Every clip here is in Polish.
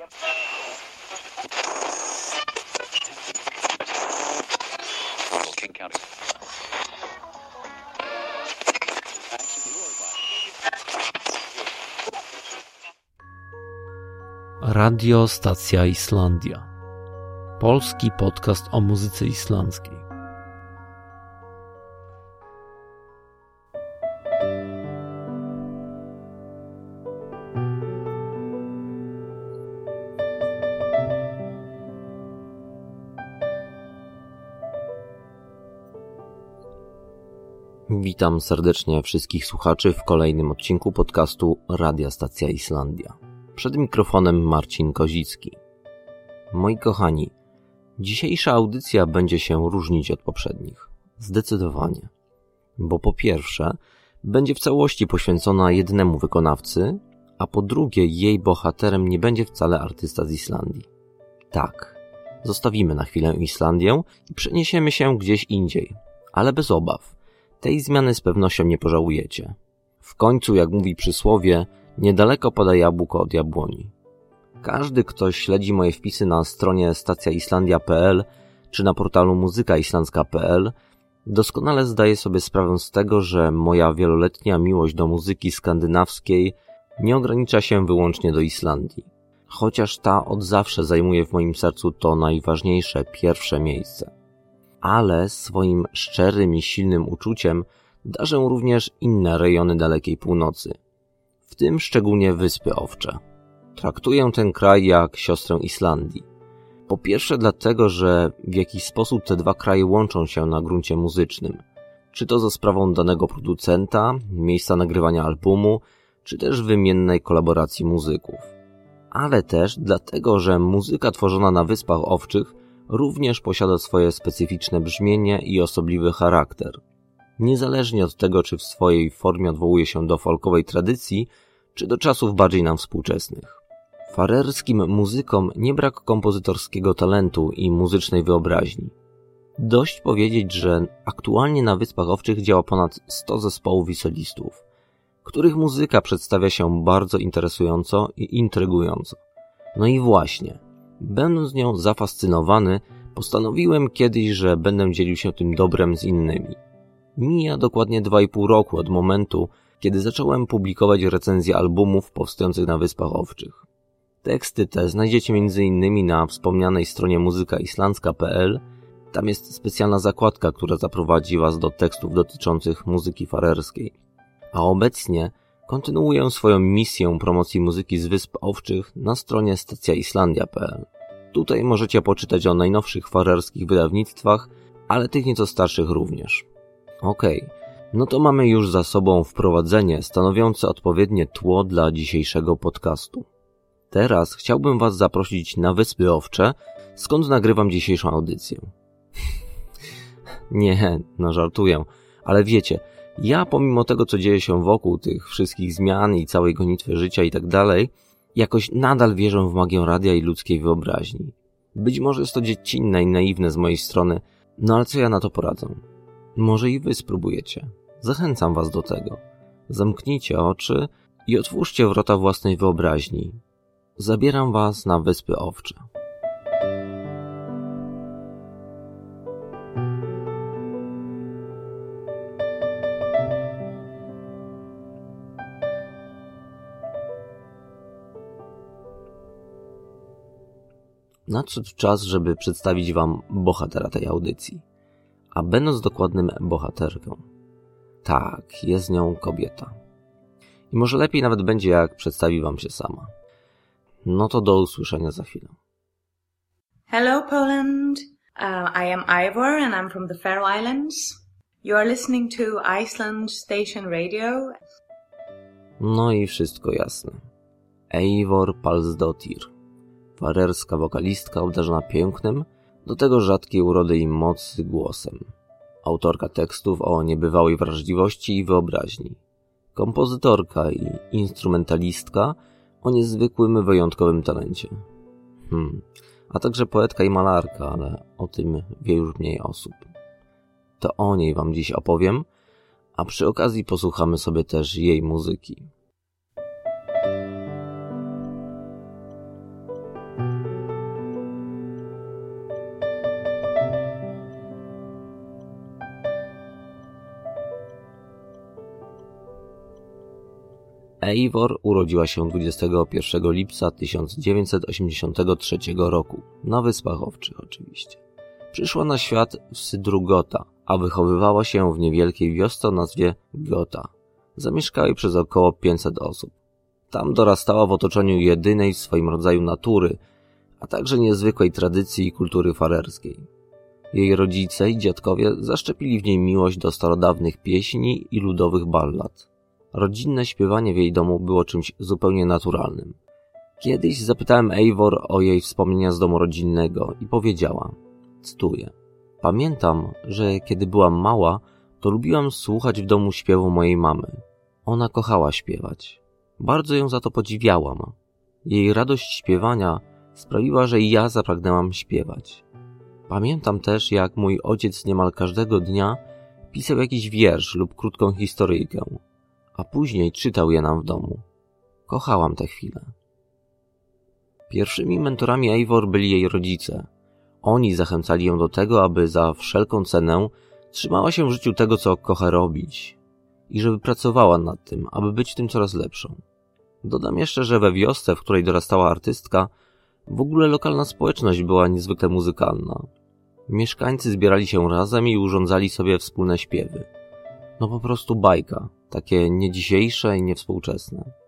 King. Radio Stacja Islandia. Polski podcast o muzyce islandzkiej. Witam serdecznie wszystkich słuchaczy w kolejnym odcinku podcastu Radia Stacja Islandia. Przed mikrofonem Marcin Kozicki. Moi kochani, dzisiejsza audycja będzie się różnić od poprzednich. Zdecydowanie. Bo po pierwsze, będzie w całości poświęcona jednemu wykonawcy, a po drugie, jej bohaterem nie będzie wcale artysta z Islandii. Tak, zostawimy na chwilę Islandię i przeniesiemy się gdzieś indziej, ale bez obaw. Tej zmiany z pewnością nie pożałujecie. W końcu, jak mówi przysłowie, niedaleko pada jabłko od jabłoni. Każdy, kto śledzi moje wpisy na stronie stacjaislandia.pl czy na portalu muzykaislandzka.pl doskonale zdaje sobie sprawę z tego, że moja wieloletnia miłość do muzyki skandynawskiej nie ogranicza się wyłącznie do Islandii. Chociaż ta od zawsze zajmuje w moim sercu to najważniejsze, pierwsze miejsce. Ale swoim szczerym i silnym uczuciem darzę również inne rejony dalekiej północy – w tym szczególnie Wyspy Owcze. Traktuję ten kraj jak siostrę Islandii. Po pierwsze dlatego, że w jakiś sposób te dwa kraje łączą się na gruncie muzycznym. Czy to za sprawą danego producenta, miejsca nagrywania albumu, czy też wymiennej kolaboracji muzyków. Ale też dlatego, że muzyka tworzona na Wyspach Owczych również posiada swoje specyficzne brzmienie i osobliwy charakter niezależnie od tego, czy w swojej formie odwołuje się do folkowej tradycji, czy do czasów bardziej nam współczesnych. Farerskim muzykom nie brak kompozytorskiego talentu i muzycznej wyobraźni. Dość powiedzieć, że aktualnie na Wyspach Owczych działa ponad 100 zespołów i solistów, których muzyka przedstawia się bardzo interesująco i intrygująco. No i właśnie, będąc nią zafascynowany, postanowiłem kiedyś, że będę dzielił się tym dobrem z innymi. Mija dokładnie 2,5 roku od momentu, kiedy zacząłem publikować recenzje albumów powstających na Wyspach Owczych. Teksty te znajdziecie m.in. na wspomnianej stronie muzykaislandzka.pl. Tam jest specjalna zakładka, która zaprowadzi Was do tekstów dotyczących muzyki farerskiej. A obecnie kontynuuję swoją misję promocji muzyki z Wysp Owczych na stronie stacjaislandia.pl. Tutaj możecie poczytać o najnowszych farerskich wydawnictwach, ale tych nieco starszych również. Okej, okay. no to mamy już za sobą wprowadzenie stanowiące odpowiednie tło dla dzisiejszego podcastu. Teraz chciałbym Was zaprosić na Wyspy Owcze, skąd nagrywam dzisiejszą audycję. Nie, no żartuję, ale wiecie, ja pomimo tego, co dzieje się wokół tych wszystkich zmian i całej gonitwy życia i tak dalej, jakoś nadal wierzę w magię radia i ludzkiej wyobraźni. Być może jest to dziecinne i naiwne z mojej strony, no ale co ja na to poradzę? Może i wy spróbujecie. Zachęcam was do tego. Zamknijcie oczy i otwórzcie wrota własnej wyobraźni. Zabieram was na Wyspy Owcze. Nadszedł czas, żeby przedstawić wam bohatera tej audycji a będąc dokładnym bohaterką. Tak, jest nią kobieta. I może lepiej nawet będzie, jak przedstawi wam się sama. No to do usłyszenia za chwilę. Hello, Poland. Uh, I am Ivor and I'm from the Faroe Islands. You are listening to Iceland Station Radio. No i wszystko jasne. Eivor Palsdottir, farerska wokalistka obdarzona pięknym, do tego rzadkiej urody i mocy głosem. Autorka tekstów o niebywałej wrażliwości i wyobraźni. Kompozytorka i instrumentalistka o niezwykłym, wyjątkowym talencie. Hmm. A także poetka i malarka, ale o tym wie już mniej osób. To o niej wam dziś opowiem, a przy okazji posłuchamy sobie też jej muzyki. Eivor urodziła się 21 lipca 1983 roku, na Wyspach Owczych oczywiście. Przyszła na świat w Sydru Gota, a wychowywała się w niewielkiej wiosce o nazwie Gota. Zamieszkały przez około 500 osób. Tam dorastała w otoczeniu jedynej w swoim rodzaju natury, a także niezwykłej tradycji i kultury farerskiej. Jej rodzice i dziadkowie zaszczepili w niej miłość do starodawnych pieśni i ludowych ballad. Rodzinne śpiewanie w jej domu było czymś zupełnie naturalnym. Kiedyś zapytałem Eivor o jej wspomnienia z domu rodzinnego i powiedziała, cytuję, Pamiętam, że kiedy byłam mała, to lubiłam słuchać w domu śpiewu mojej mamy. Ona kochała śpiewać. Bardzo ją za to podziwiałam. Jej radość śpiewania sprawiła, że i ja zapragnęłam śpiewać. Pamiętam też, jak mój ojciec niemal każdego dnia pisał jakiś wiersz lub krótką historyjkę, a później czytał je nam w domu. Kochałam te chwile. Pierwszymi mentorami Eivor byli jej rodzice. Oni zachęcali ją do tego, aby za wszelką cenę trzymała się w życiu tego, co kocha robić i żeby pracowała nad tym, aby być tym coraz lepszą. Dodam jeszcze, że we wiosce, w której dorastała artystka, w ogóle lokalna społeczność była niezwykle muzykalna. Mieszkańcy zbierali się razem i urządzali sobie wspólne śpiewy. No po prostu bajka, takie nie dzisiejsze i niewspółczesne.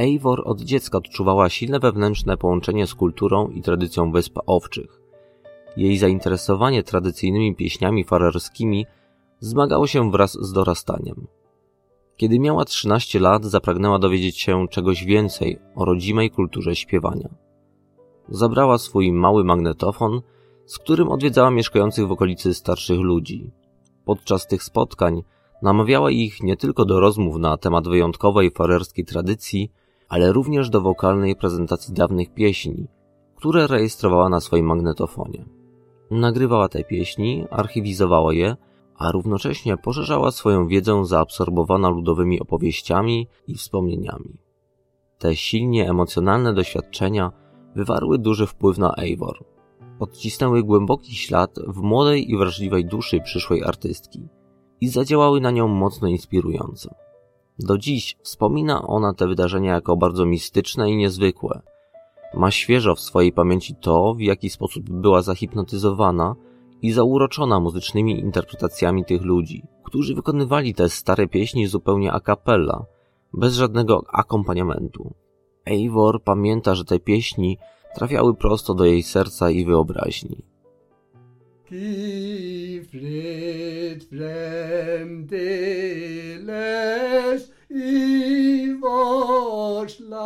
Eivor od dziecka odczuwała silne wewnętrzne połączenie z kulturą i tradycją Wysp Owczych. Jej zainteresowanie tradycyjnymi pieśniami farerskimi zmagało się wraz z dorastaniem. Kiedy miała 13 lat, zapragnęła dowiedzieć się czegoś więcej o rodzimej kulturze śpiewania. Zabrała swój mały magnetofon, z którym odwiedzała mieszkających w okolicy starszych ludzi. Podczas tych spotkań namawiała ich nie tylko do rozmów na temat wyjątkowej farerskiej tradycji, ale również do wokalnej prezentacji dawnych pieśni, które rejestrowała na swoim magnetofonie. Nagrywała te pieśni, archiwizowała je, a równocześnie poszerzała swoją wiedzę zaabsorbowana ludowymi opowieściami i wspomnieniami. Te silnie emocjonalne doświadczenia wywarły duży wpływ na Eivor. Odcisnęły głęboki ślad w młodej i wrażliwej duszy przyszłej artystki i zadziałały na nią mocno inspirująco. Do dziś wspomina ona te wydarzenia jako bardzo mistyczne i niezwykłe. Ma świeżo w swojej pamięci to, w jaki sposób była zahipnotyzowana i zauroczona muzycznymi interpretacjami tych ludzi, którzy wykonywali te stare pieśni zupełnie a cappella, bez żadnego akompaniamentu. Eivor pamięta, że te pieśni trafiały prosto do jej serca i wyobraźni. i fred främdeles i vårt land.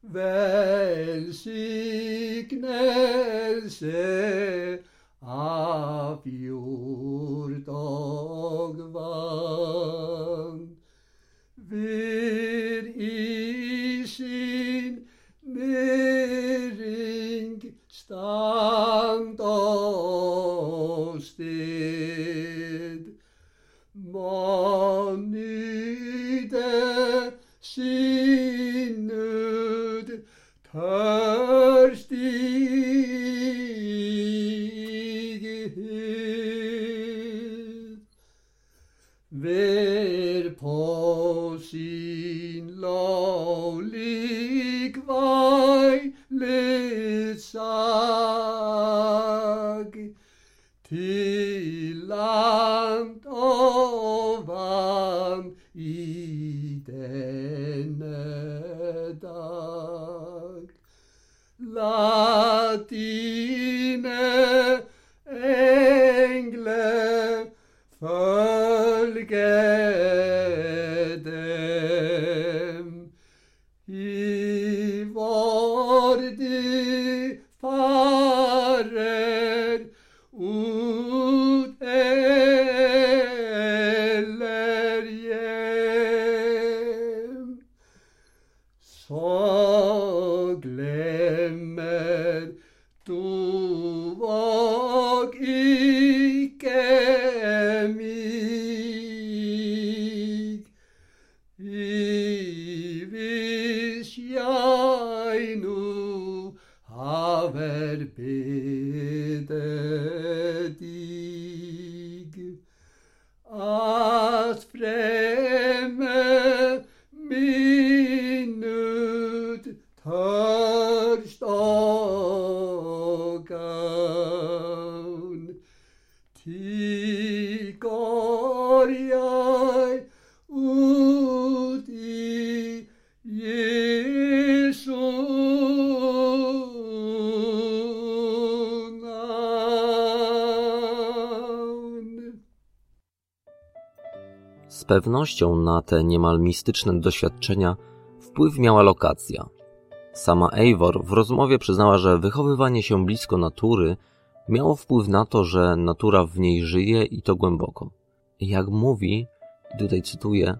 Välsignelse av jord och vann. Vid i sin merit baştan dost ed. Manide sinnud törstig Ver på sin lag litsag til land ovan i denne dag. Latine Tu pewnością na te niemal mistyczne doświadczenia wpływ miała lokacja. Sama Eivor w rozmowie przyznała, że wychowywanie się blisko natury miało wpływ na to, że natura w niej żyje i to głęboko. Jak mówi, tutaj cytuję,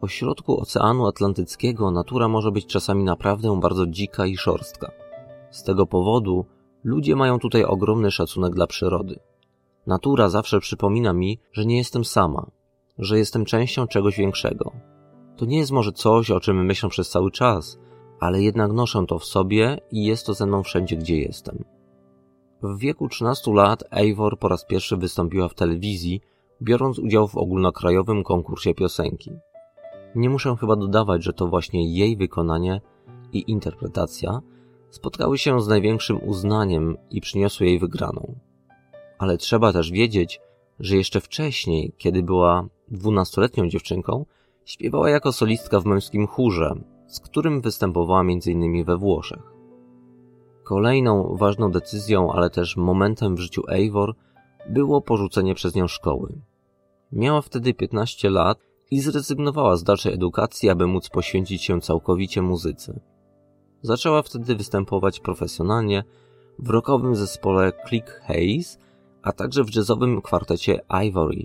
po środku Oceanu Atlantyckiego natura może być czasami naprawdę bardzo dzika i szorstka. Z tego powodu ludzie mają tutaj ogromny szacunek dla przyrody. Natura zawsze przypomina mi, że nie jestem sama, że jestem częścią czegoś większego. To nie jest może coś, o czym myślę przez cały czas, ale jednak noszę to w sobie i jest to ze mną wszędzie, gdzie jestem. W wieku 13 lat Eivor po raz pierwszy wystąpiła w telewizji, biorąc udział w ogólnokrajowym konkursie piosenki. Nie muszę chyba dodawać, że to właśnie jej wykonanie i interpretacja spotkały się z największym uznaniem i przyniosły jej wygraną. Ale trzeba też wiedzieć, że jeszcze wcześniej, kiedy była dwunastoletnią dziewczynką, Śpiewała jako solistka w męskim chórze, z którym występowała m.in. we Włoszech. Kolejną ważną decyzją, ale też momentem w życiu Eivor było porzucenie przez nią szkoły. Miała wtedy 15 lat i zrezygnowała z dalszej edukacji, aby móc poświęcić się całkowicie muzyce. Zaczęła wtedy występować profesjonalnie w rockowym zespole Click Haze, a także w jazzowym kwartecie Ivory.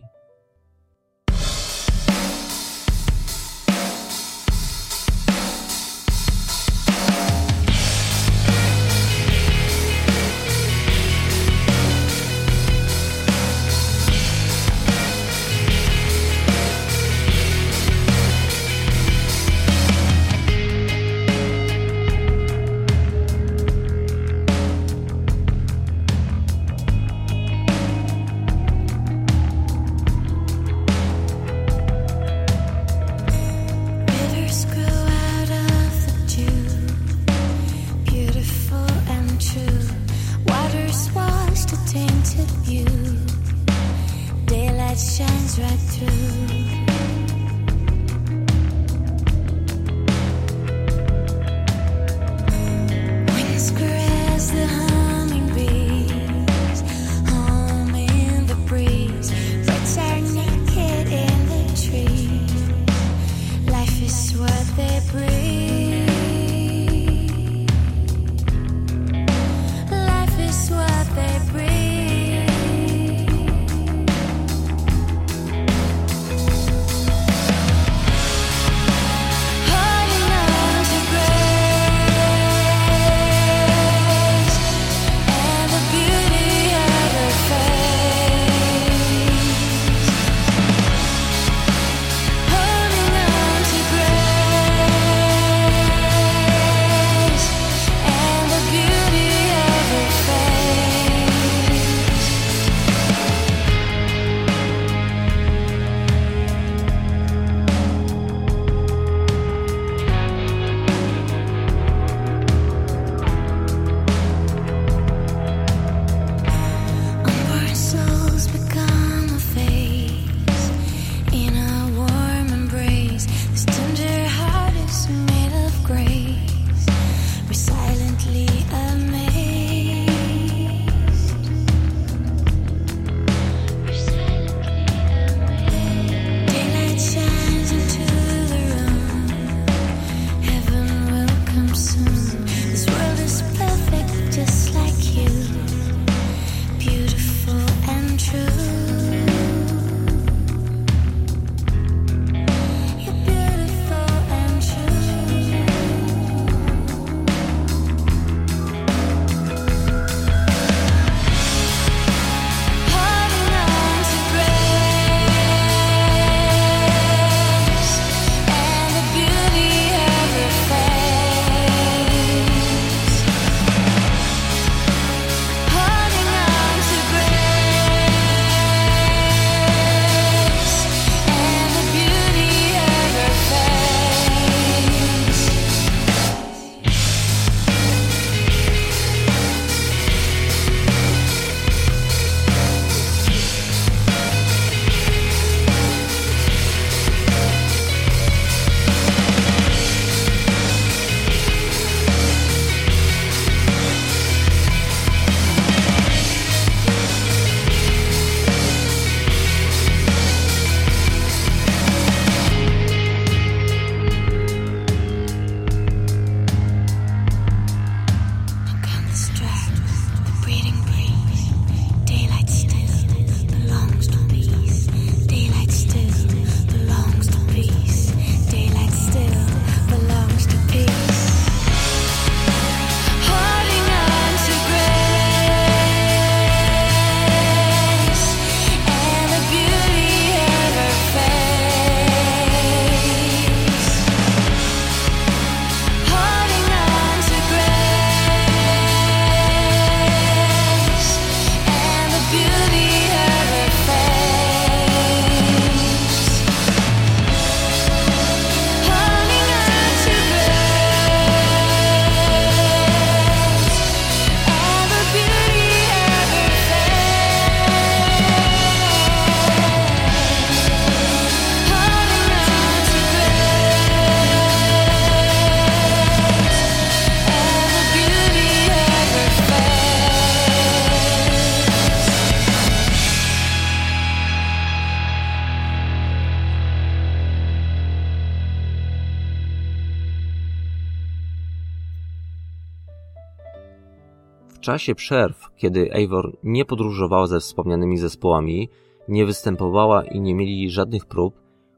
Czasie przerw, kiedy Eivor nie podróżowała ze wspomnianymi zespołami, nie występowała i nie mieli żadnych prób,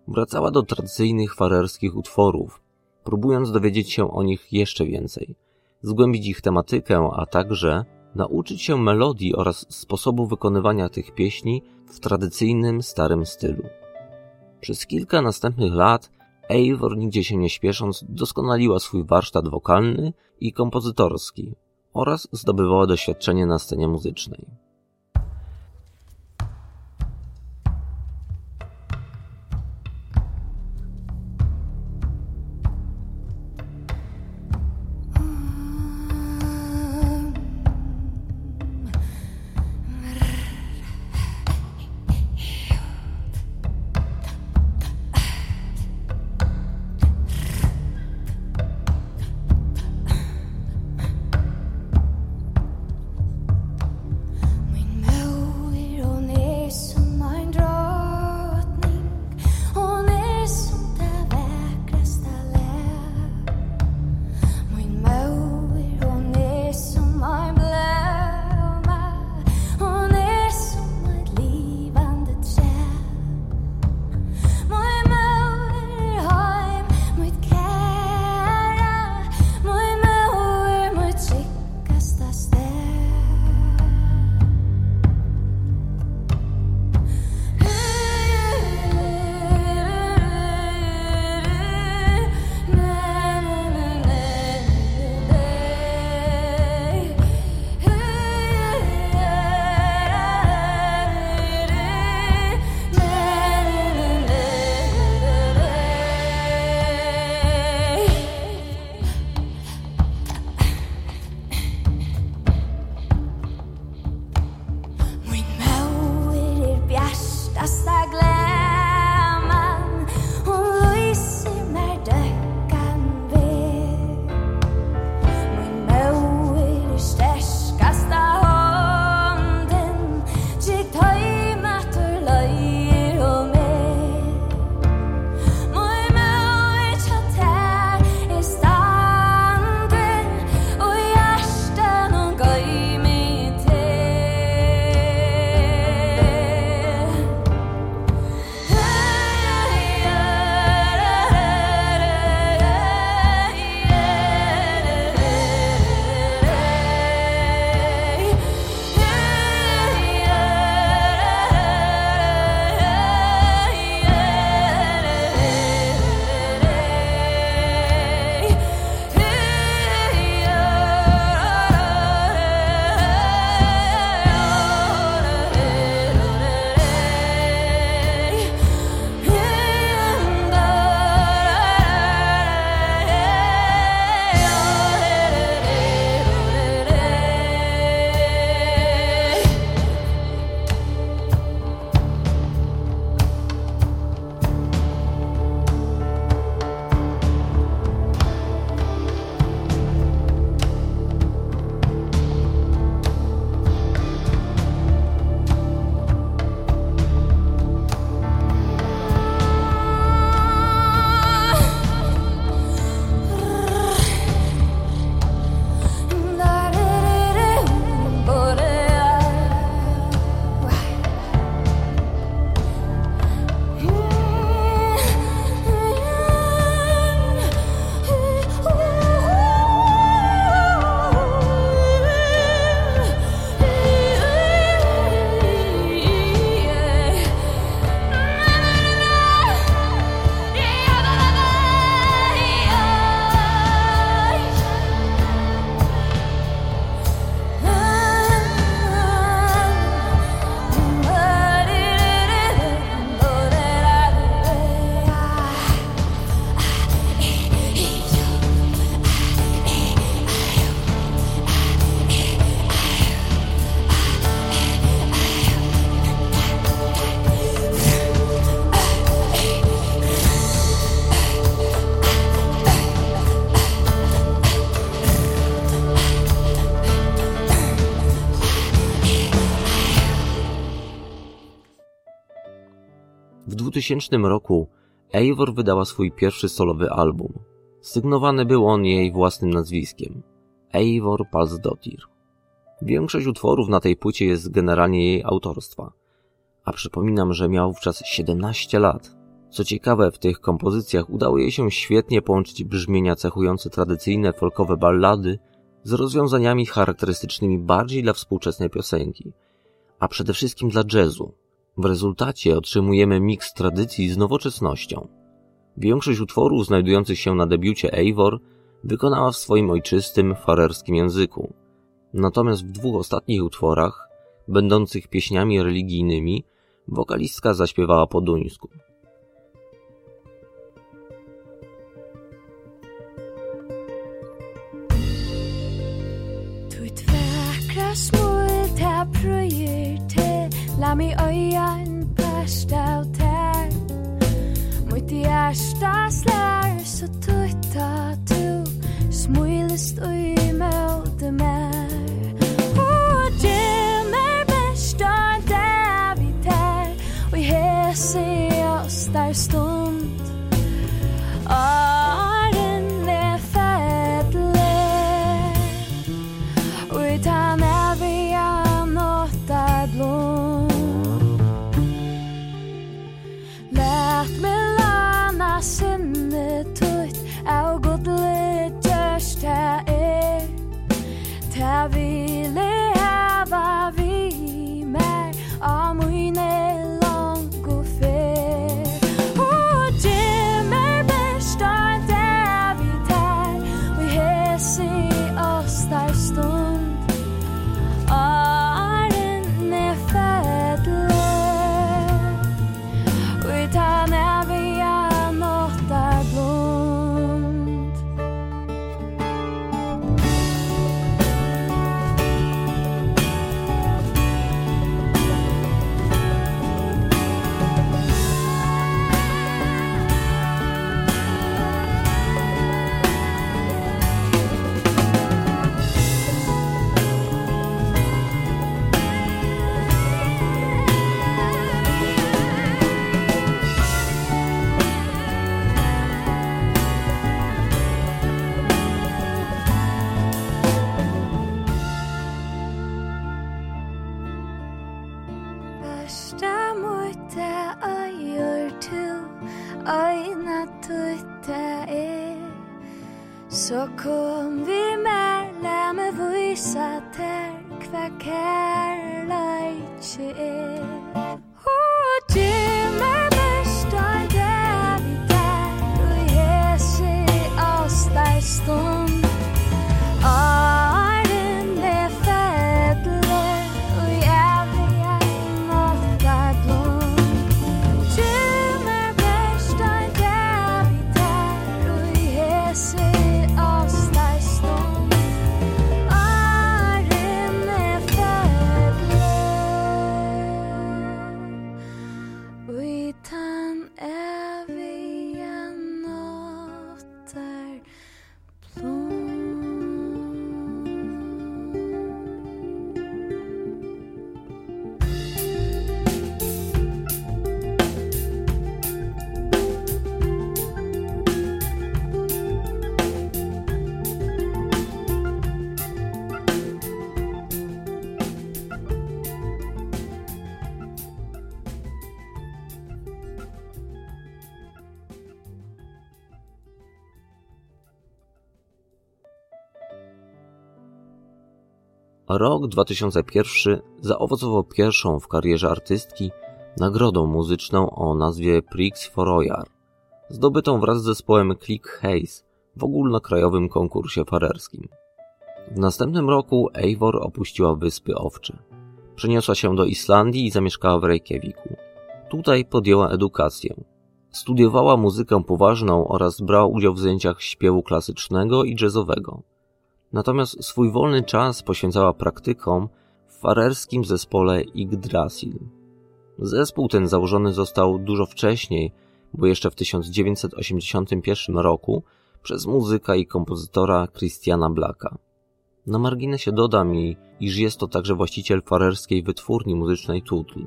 wracała do tradycyjnych farerskich utworów, próbując dowiedzieć się o nich jeszcze więcej, zgłębić ich tematykę, a także nauczyć się melodii oraz sposobu wykonywania tych pieśni w tradycyjnym, starym stylu. Przez kilka następnych lat Eivor, nigdzie się nie śpiesząc, doskonaliła swój warsztat wokalny i kompozytorski oraz zdobywała doświadczenie na scenie muzycznej. 2000 roku Eivor wydała swój pierwszy solowy album. Sygnowany był on jej własnym nazwiskiem Eivor Palsdottir. Większość utworów na tej płycie jest generalnie jej autorstwa. A przypominam, że miał wówczas 17 lat. Co ciekawe, w tych kompozycjach udało jej się świetnie połączyć brzmienia cechujące tradycyjne folkowe ballady z rozwiązaniami charakterystycznymi bardziej dla współczesnej piosenki, a przede wszystkim dla jazzu. W rezultacie otrzymujemy miks tradycji z nowoczesnością. Większość utworów znajdujących się na debiucie Eivor wykonała w swoim ojczystym, farerskim języku. Natomiast w dwóch ostatnich utworach, będących pieśniami religijnymi, wokalistka zaśpiewała po duńsku. La mi øya en bæst av tær Mot i ærsta slær Så tutta tu Smulest ui møte mer Og dimmer bæst av der vi tær Og i hese oss der stund. Og last minute. Rok 2001 zaowocował pierwszą w karierze artystki nagrodą muzyczną o nazwie Prix for Royal, zdobytą wraz z zespołem Click Haze w ogólnokrajowym konkursie farerskim. W następnym roku Eivor opuściła Wyspy Owcze. Przeniosła się do Islandii i zamieszkała w Reykjaviku. Tutaj podjęła edukację. Studiowała muzykę poważną oraz brała udział w zajęciach śpiewu klasycznego i jazzowego. Natomiast swój wolny czas poświęcała praktykom w farerskim zespole Yggdrasil. Zespół ten założony został dużo wcześniej, bo jeszcze w 1981 roku przez muzyka i kompozytora Christiana Blacka. Na marginesie dodam i, iż jest to także właściciel farerskiej wytwórni muzycznej Tutl.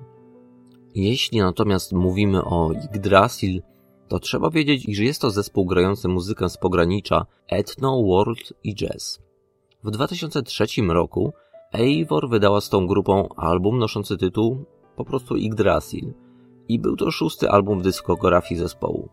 Jeśli natomiast mówimy o Yggdrasil, to trzeba wiedzieć, iż jest to zespół grający muzykę z pogranicza etno, world i jazz. W 2003 roku Eivor wydała z tą grupą album noszący tytuł po prostu Yggdrasil i był to szósty album w dyskografii zespołu.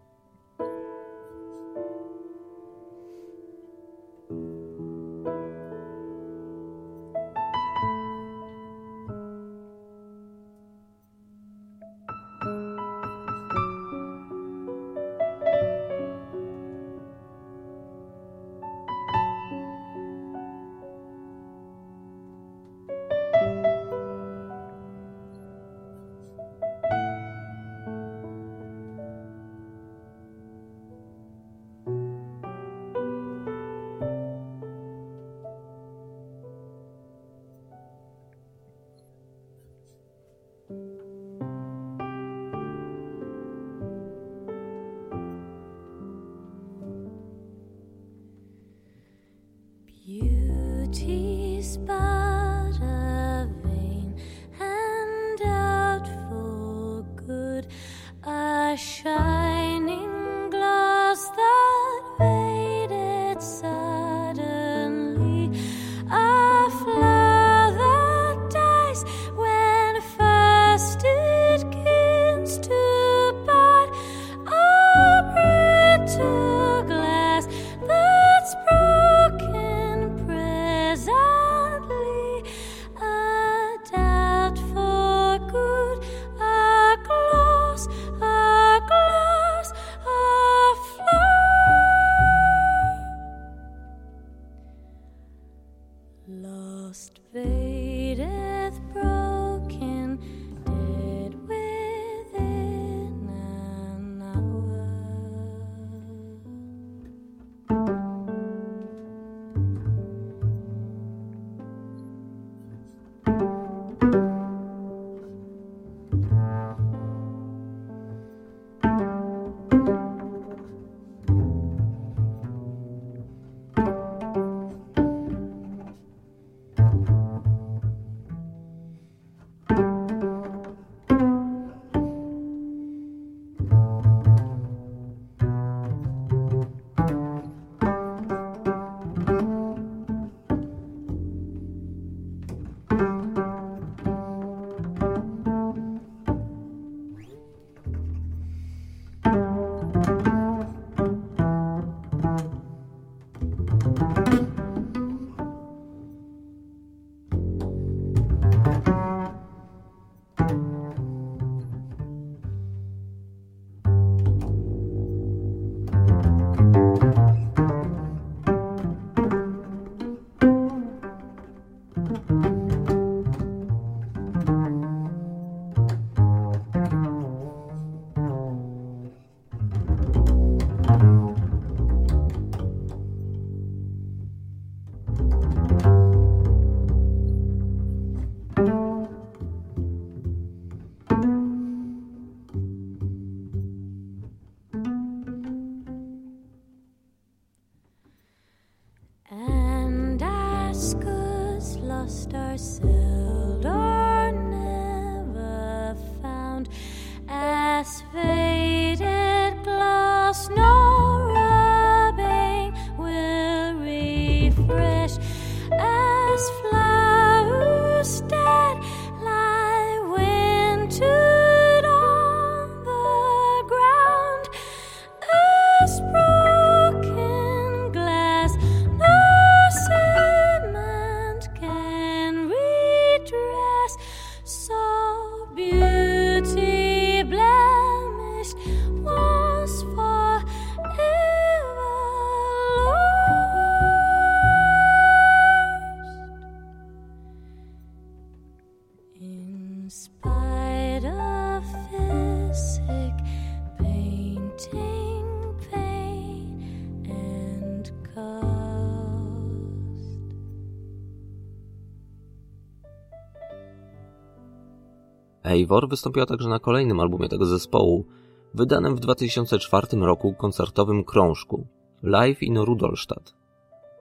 Eivor wystąpiła także na kolejnym albumie tego zespołu, wydanym w 2004 roku koncertowym krążku Live in Rudolstadt.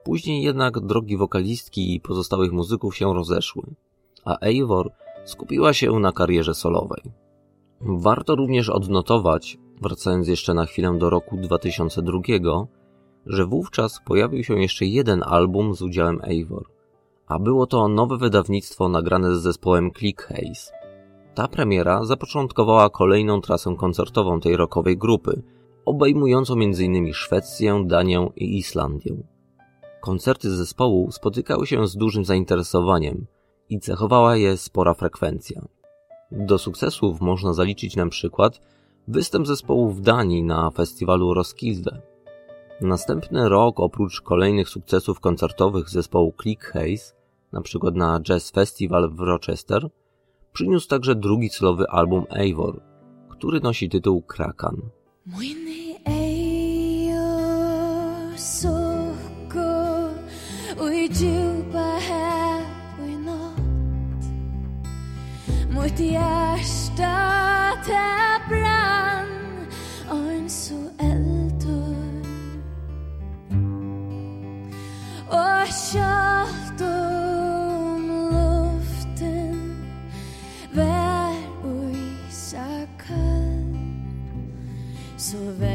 Później jednak drogi wokalistki i pozostałych muzyków się rozeszły, a Eivor skupiła się na karierze solowej. Warto również odnotować, wracając jeszcze na chwilę do roku 2002, że wówczas pojawił się jeszcze jeden album z udziałem Eivor, a było to nowe wydawnictwo nagrane z zespołem Click Haze. Ta premiera zapoczątkowała kolejną trasę koncertową tej rockowej grupy, obejmującą m.in. Szwecję, Danię i Islandię. Koncerty zespołu spotykały się z dużym zainteresowaniem i cechowała je spora frekwencja. Do sukcesów można zaliczyć na przykład występ zespołu w Danii na festiwalu Roskilde. Następny rok, oprócz kolejnych sukcesów koncertowych zespołu Click Haze, na przykład na Jazz Festival w Rochester, przyniósł także drugi celowy album Eivor, który nosi tytuł Krakan. isso.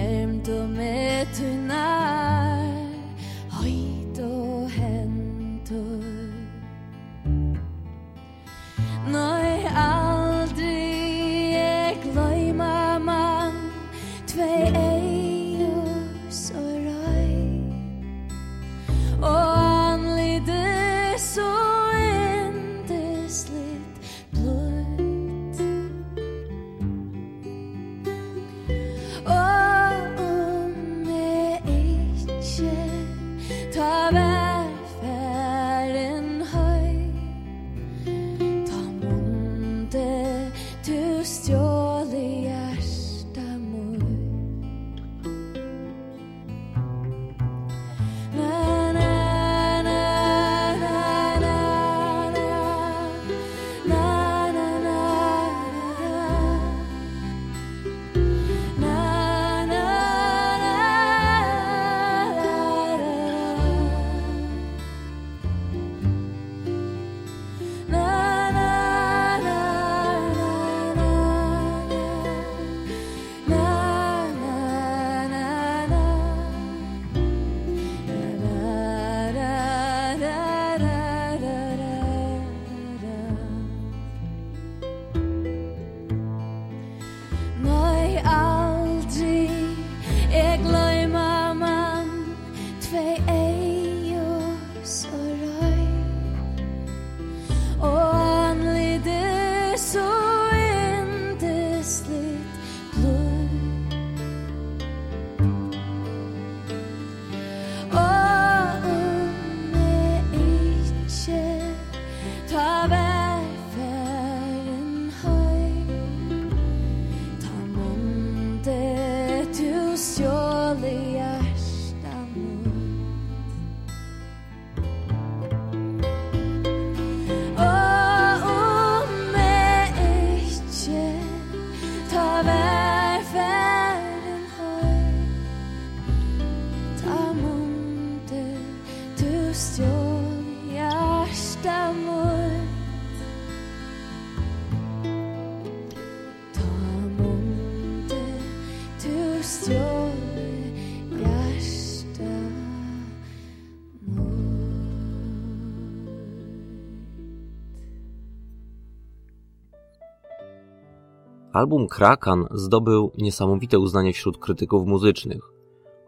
Album Krakan zdobył niesamowite uznanie wśród krytyków muzycznych.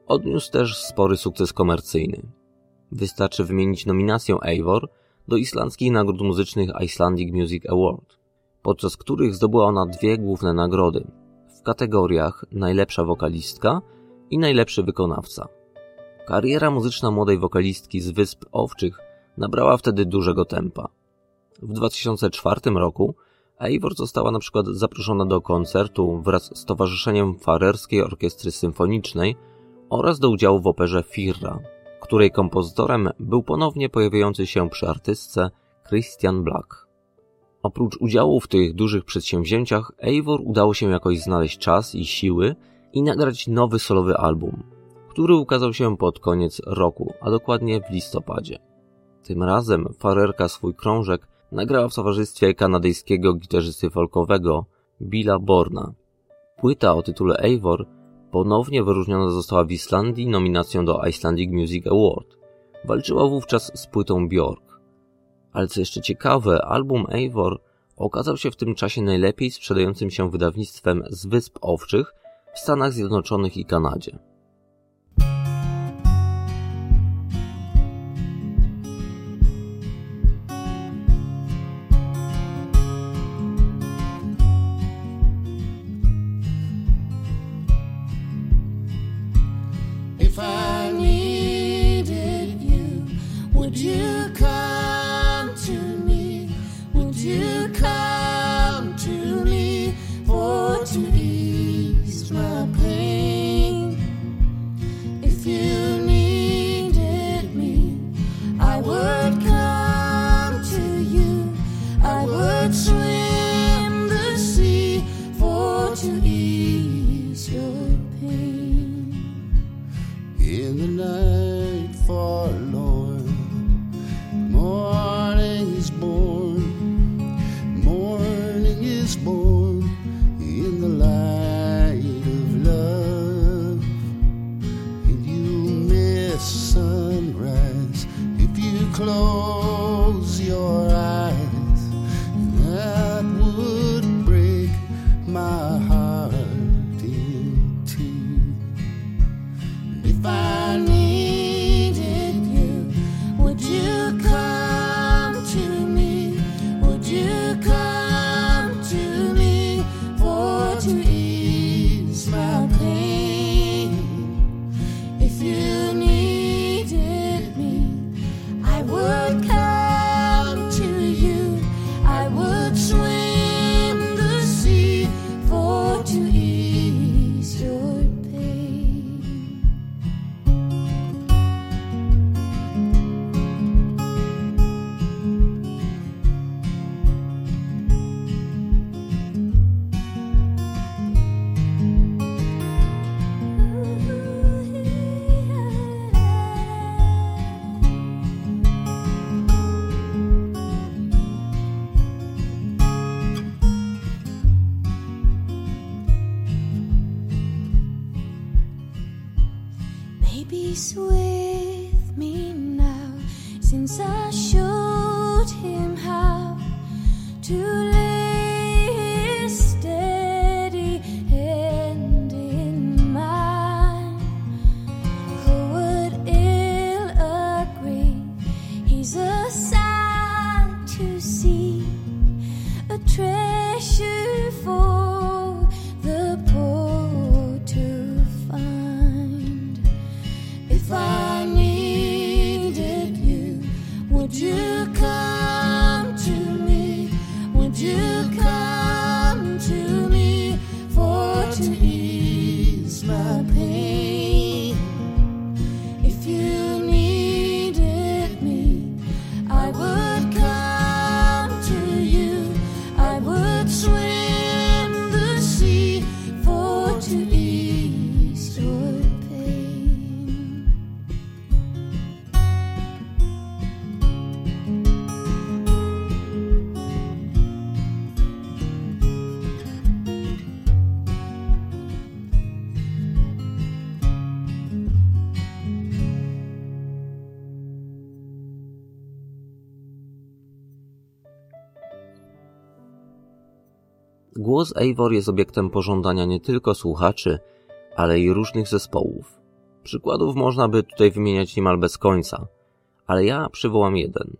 Odniósł też spory sukces komercyjny. Wystarczy wymienić nominację Eivor do islandzkich nagród muzycznych Icelandic Music Award, podczas których zdobyła ona dwie główne nagrody w kategoriach najlepsza wokalistka i najlepszy wykonawca. Kariera muzyczna młodej wokalistki z Wysp Owczych nabrała wtedy dużego tempa. W 2004 roku Eivor została na przykład zaproszona do koncertu wraz z Towarzyszeniem Farerskiej Orkiestry Symfonicznej oraz do udziału w operze Firra, której kompozytorem był ponownie pojawiający się przy artystce Christian Black. Oprócz udziału w tych dużych przedsięwzięciach, Eivor udało się jakoś znaleźć czas i siły i nagrać nowy solowy album, który ukazał się pod koniec roku, a dokładnie w listopadzie. Tym razem Farerka swój krążek nagrała w towarzystwie kanadyjskiego gitarzysty folkowego Billa Borna. Płyta o tytule Eivor ponownie wyróżniona została w Islandii nominacją do Icelandic Music Award. Walczyła wówczas z płytą Björk. Ale co jeszcze ciekawe, album Eivor okazał się w tym czasie najlepiej sprzedającym się wydawnictwem z Wysp Owczych w Stanach Zjednoczonych i Kanadzie. Głos Eivor jest obiektem pożądania nie tylko słuchaczy, ale i różnych zespołów. Przykładów można by tutaj wymieniać niemal bez końca, ale ja przywołam jeden.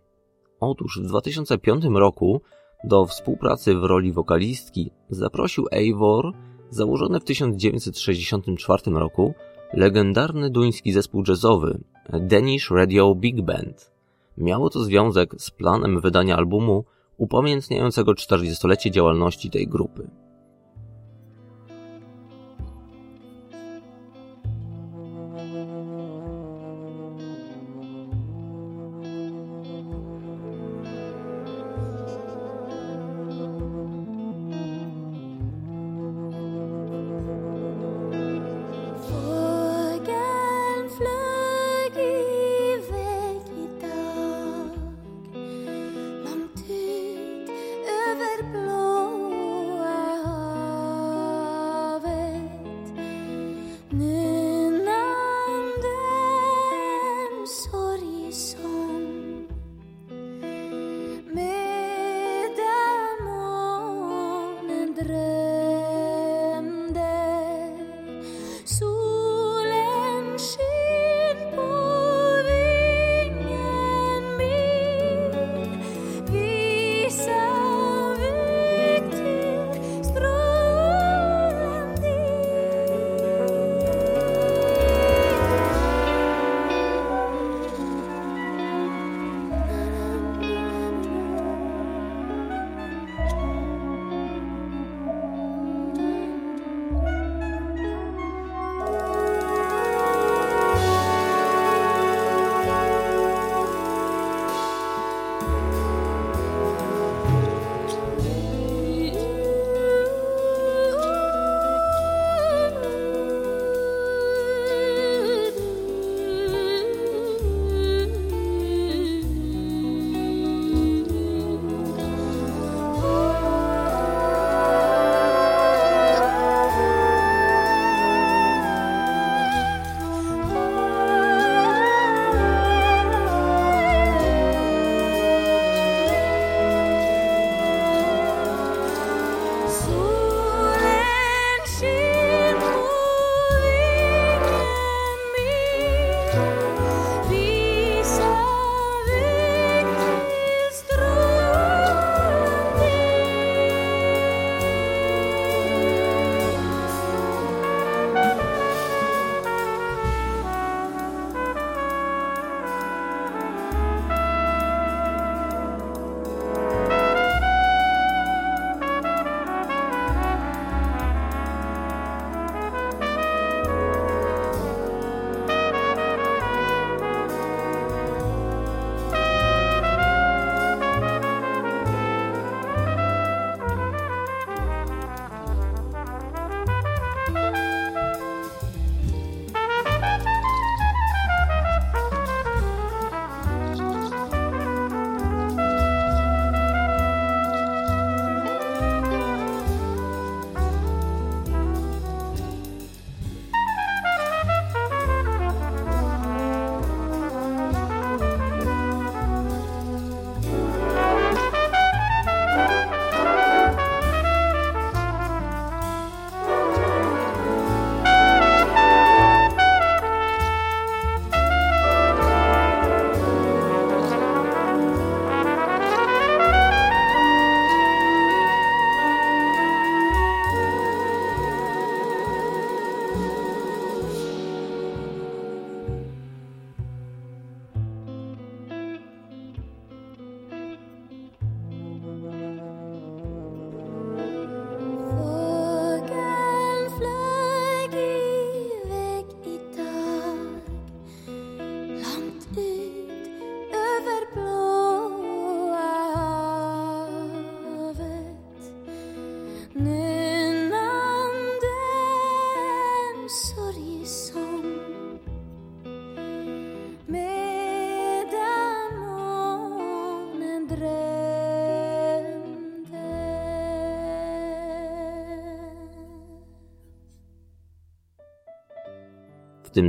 Otóż w 2005 roku do współpracy w roli wokalistki zaprosił Eivor założony w 1964 roku legendarny duński zespół jazzowy Danish Radio Big Band. Miało to związek z planem wydania albumu upamiętniającego 40-lecie działalności tej grupy.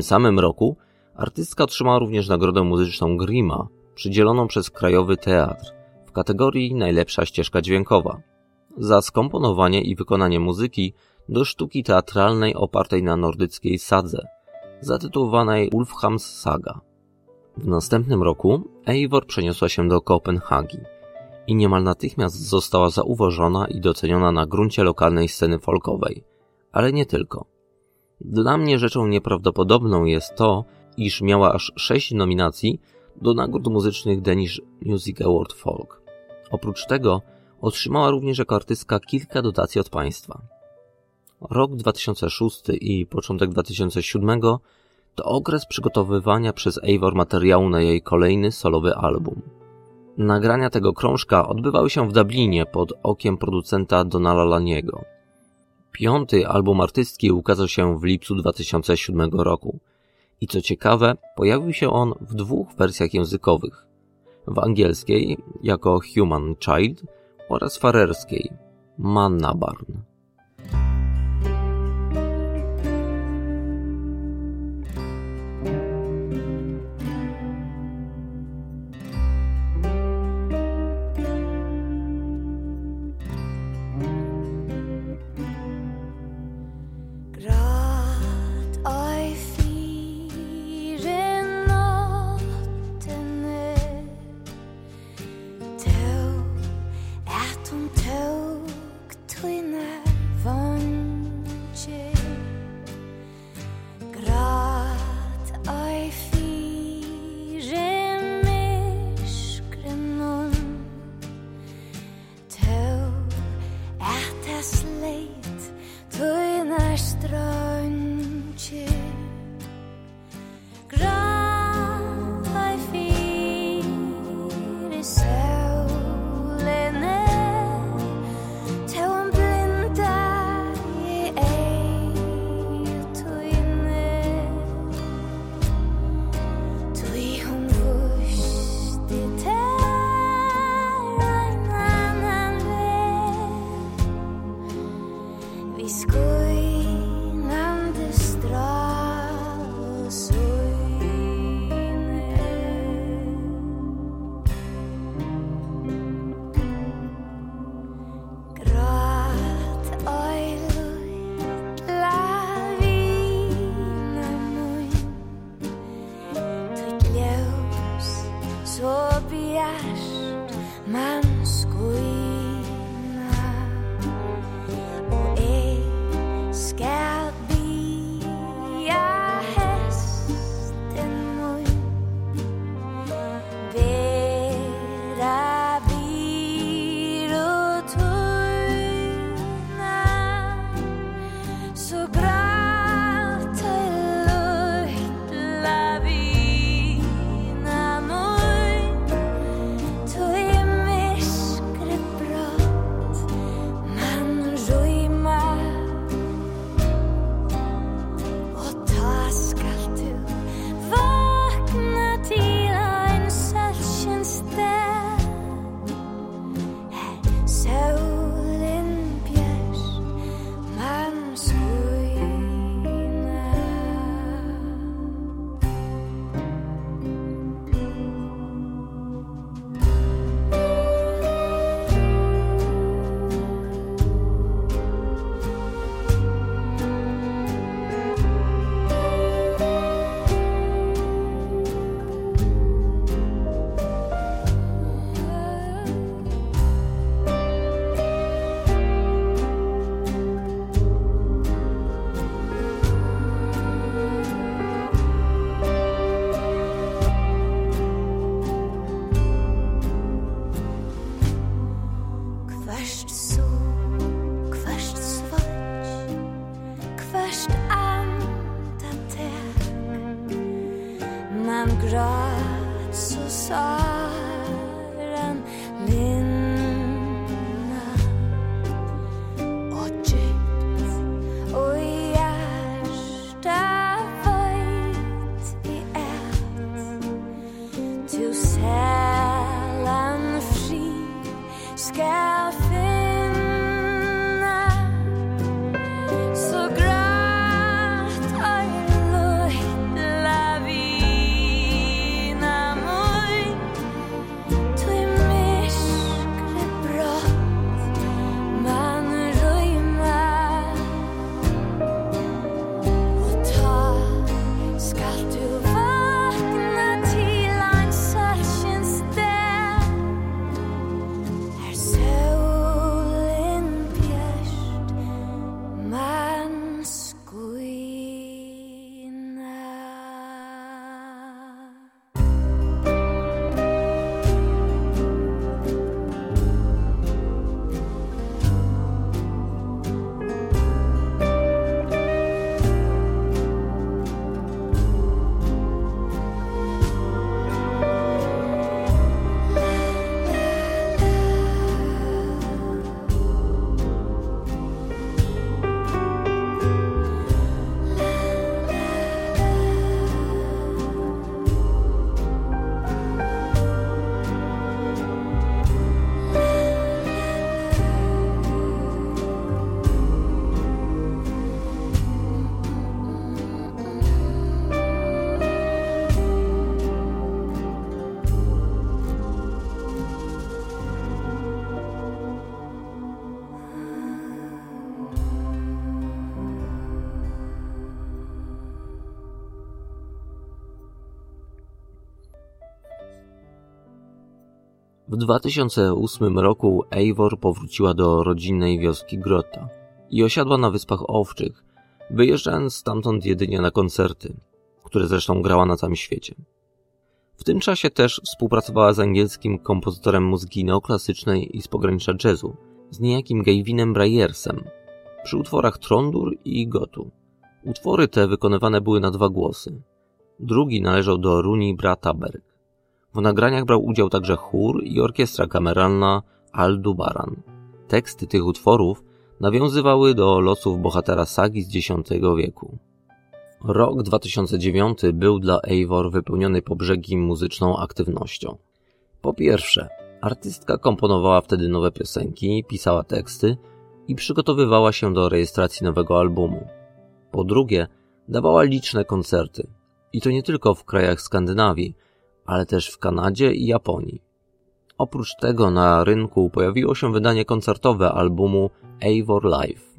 Samym roku artystka otrzymała również nagrodę muzyczną Grima, przydzieloną przez Krajowy Teatr w kategorii Najlepsza ścieżka dźwiękowa za skomponowanie i wykonanie muzyki do sztuki teatralnej opartej na nordyckiej sadze, zatytułowanej Ulfhams Saga. W następnym roku Eivor przeniosła się do Kopenhagi i niemal natychmiast została zauważona i doceniona na gruncie lokalnej sceny folkowej, ale nie tylko. Dla mnie rzeczą nieprawdopodobną jest to, iż miała aż sześć nominacji do nagród muzycznych Danish Music Award Folk. Oprócz tego otrzymała również jako artystka kilka dotacji od państwa. Rok 2006 i początek 2007 to okres przygotowywania przez Eivor materiału na jej kolejny solowy album. Nagrania tego krążka odbywały się w Dublinie pod okiem producenta Donala Laniego. Piąty album artystki ukazał się w lipcu 2007 roku i co ciekawe, pojawił się on w dwóch wersjach językowych. W angielskiej jako Human Child oraz farerskiej Mannabarn. Grat 2008 roku Eivor powróciła do rodzinnej wioski Grota i osiadła na Wyspach Owczych, wyjeżdżając stamtąd jedynie na koncerty, które zresztą grała na całym świecie. W tym czasie też współpracowała z angielskim kompozytorem muzyki neoklasycznej i z pogranicza jazzu, z niejakim Gavinem Bryersem, przy utworach Trondur i Gotu. Utwory te wykonywane były na dwa głosy. Drugi należał do Runi Brataberg. W nagraniach brał udział także chór i orkiestra kameralna Aldubaran. Teksty tych utworów nawiązywały do losów bohatera sagi z X wieku. Rok 2009 był dla Eivor wypełniony po brzegi muzyczną aktywnością. Po pierwsze, artystka komponowała wtedy nowe piosenki, pisała teksty i przygotowywała się do rejestracji nowego albumu. Po drugie, dawała liczne koncerty. I to nie tylko w krajach Skandynawii, ale też w Kanadzie i Japonii. Oprócz tego na rynku pojawiło się wydanie koncertowe albumu Eivor Live.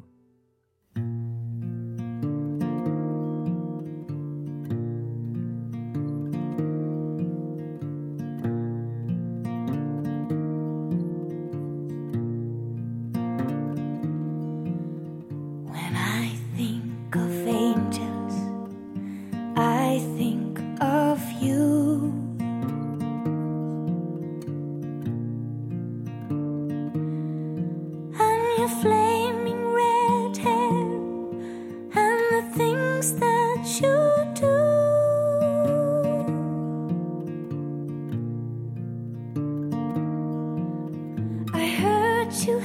I heard you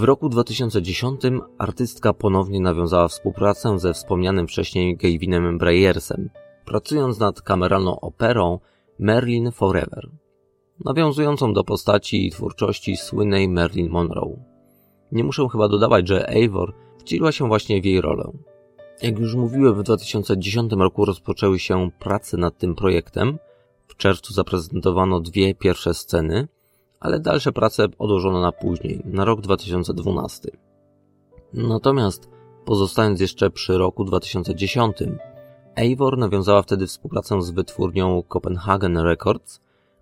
W roku 2010 artystka ponownie nawiązała współpracę ze wspomnianym wcześniej Gavinem Bryersem, pracując nad kameralną operą Merlin Forever. nawiązującą do postaci i twórczości słynnej Marilyn Monroe. Nie muszę chyba dodawać, że Eivor wcieliła się właśnie w jej rolę. Jak już mówiłem, w 2010 roku rozpoczęły się prace nad tym projektem. W czerwcu zaprezentowano dwie pierwsze sceny, ale dalsze prace odłożono na później, na rok 2012. Natomiast, pozostając jeszcze przy roku 2010, Eivor nawiązała wtedy współpracę z wytwórnią Copenhagen Records,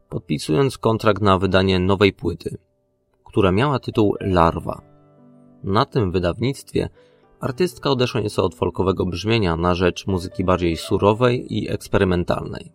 podpisując kontrakt na wydanie nowej płyty, która miała tytuł Larwa. Na tym wydawnictwie artystka odeszła nieco od folkowego brzmienia na rzecz muzyki bardziej surowej i eksperymentalnej.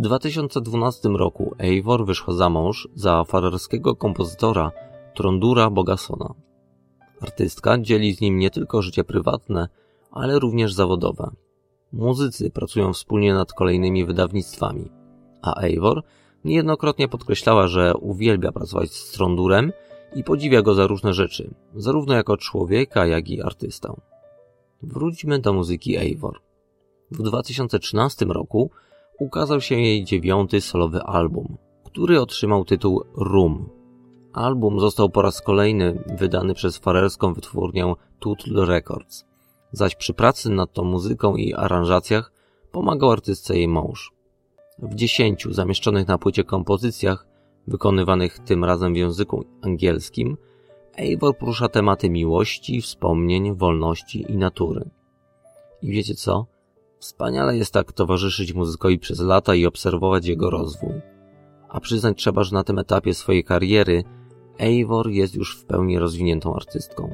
W 2012 roku Eivor wyszła za mąż za farerskiego kompozytora Trondura Bogasona. Artystka dzieli z nim nie tylko życie prywatne, ale również zawodowe. Muzycy pracują wspólnie nad kolejnymi wydawnictwami, a Eivor niejednokrotnie podkreślała, że uwielbia pracować z Trondurem i podziwia go za różne rzeczy, zarówno jako człowieka, jak i artystę. Wróćmy do muzyki Eivor. W 2013 roku ukazał się jej dziewiąty solowy album, który otrzymał tytuł Room. Album został po raz kolejny wydany przez farerską wytwórnię Tutl Records, zaś przy pracy nad tą muzyką i aranżacjach pomagał artystce jej mąż. W dziesięciu zamieszczonych na płycie kompozycjach, wykonywanych tym razem w języku angielskim, Eivor porusza tematy miłości, wspomnień, wolności i natury. I wiecie co? Wspaniale jest tak towarzyszyć muzykowi przez lata i obserwować jego rozwój. A przyznać trzeba, że na tym etapie swojej kariery Eivor jest już w pełni rozwiniętą artystką.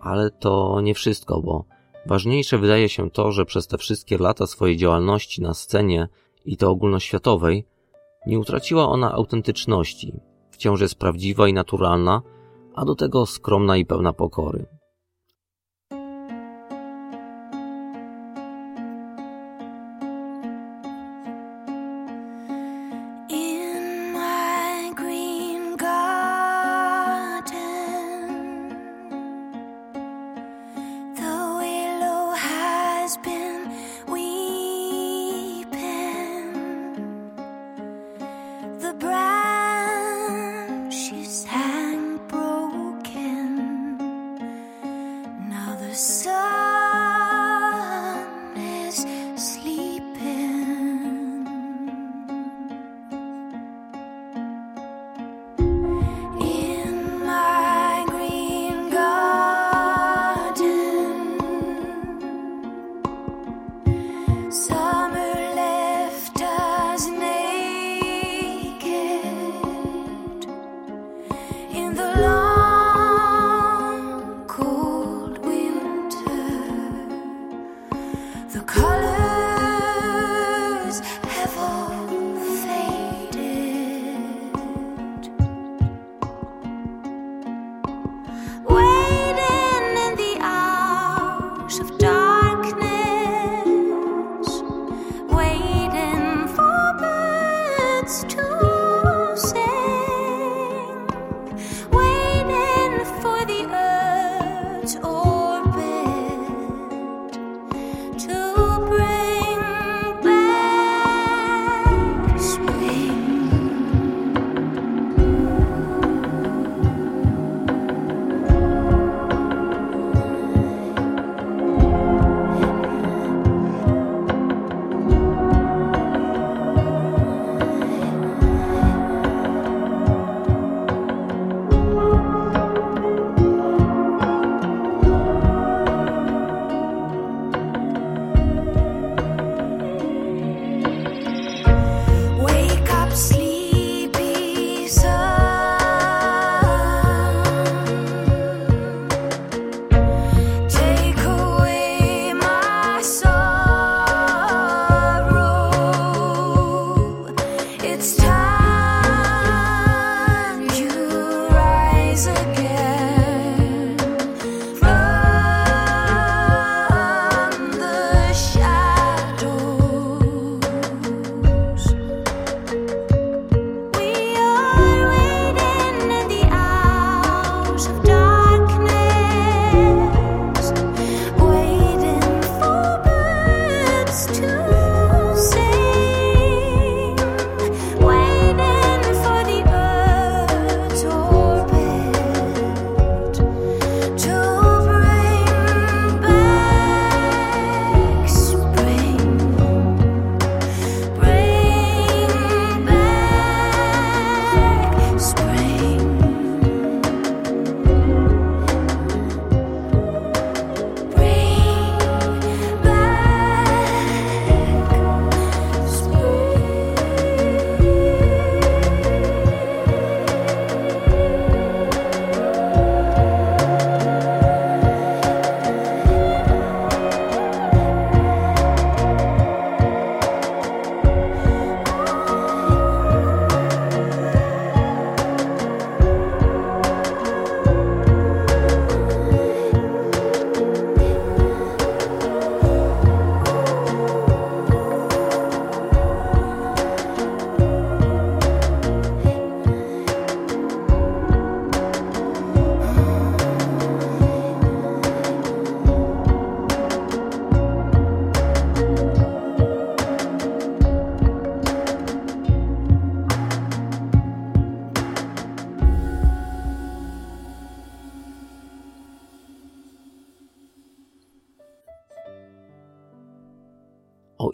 Ale to nie wszystko, bo ważniejsze wydaje się to, że przez te wszystkie lata swojej działalności na scenie i to ogólnoświatowej nie utraciła ona autentyczności. Wciąż jest prawdziwa i naturalna, a do tego skromna i pełna pokory.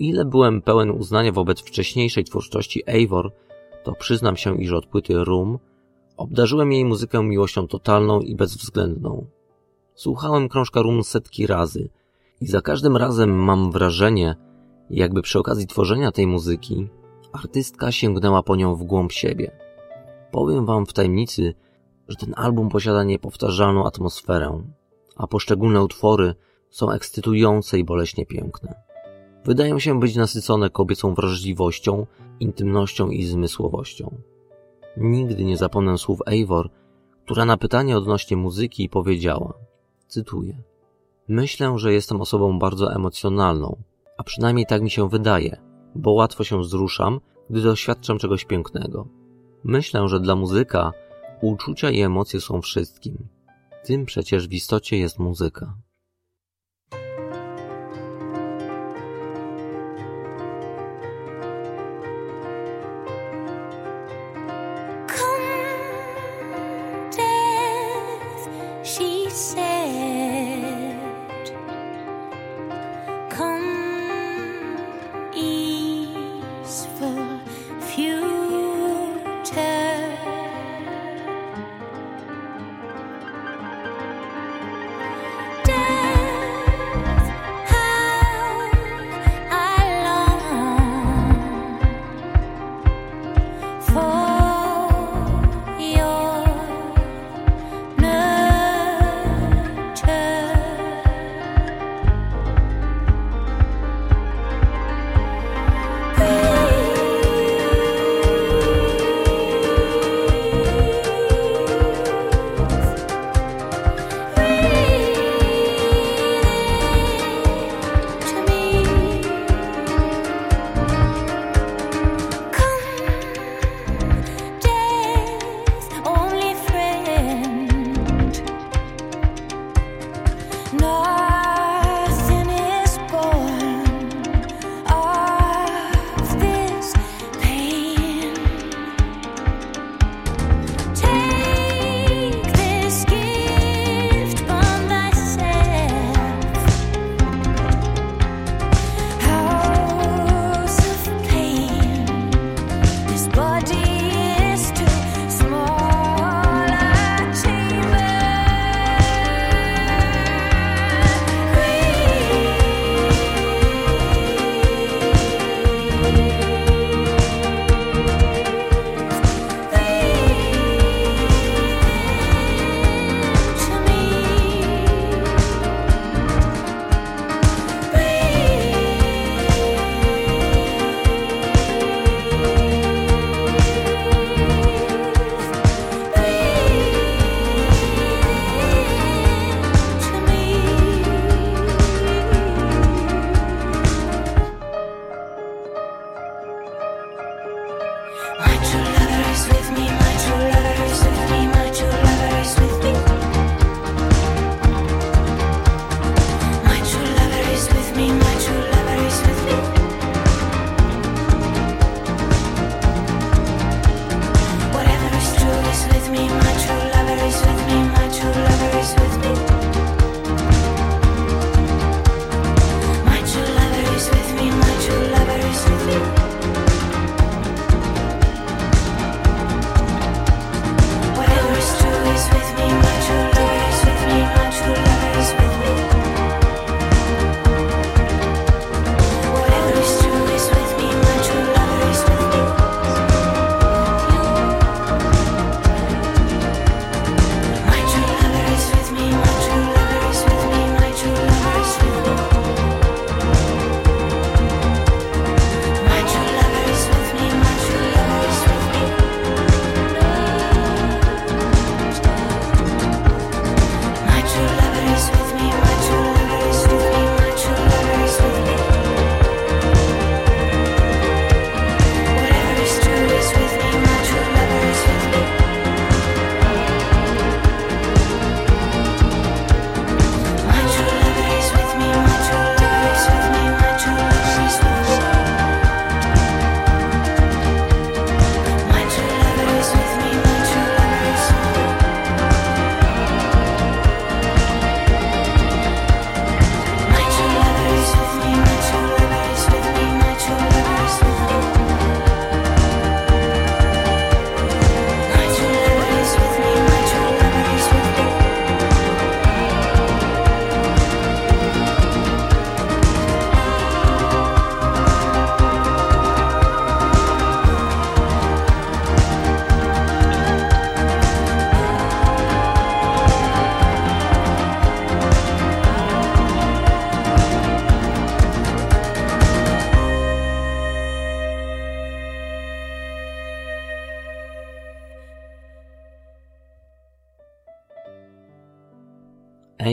Ile byłem pełen uznania wobec wcześniejszej twórczości Eivor, to przyznam się, iż od płyty Room obdarzyłem jej muzykę miłością totalną i bezwzględną. Słuchałem krążka Room setki razy i za każdym razem mam wrażenie, jakby przy okazji tworzenia tej muzyki artystka sięgnęła po nią w głąb siebie. Powiem wam w tajemnicy, że ten album posiada niepowtarzalną atmosferę, a poszczególne utwory są ekscytujące i boleśnie piękne. Wydają się być nasycone kobiecą wrażliwością, intymnością i zmysłowością. Nigdy nie zapomnę słów Eivor, która na pytanie odnośnie muzyki powiedziała, cytuję, Myślę, że jestem osobą bardzo emocjonalną, a przynajmniej tak mi się wydaje, bo łatwo się wzruszam, gdy doświadczam czegoś pięknego. Myślę, że dla muzyka uczucia i emocje są wszystkim. Tym przecież w istocie jest muzyka.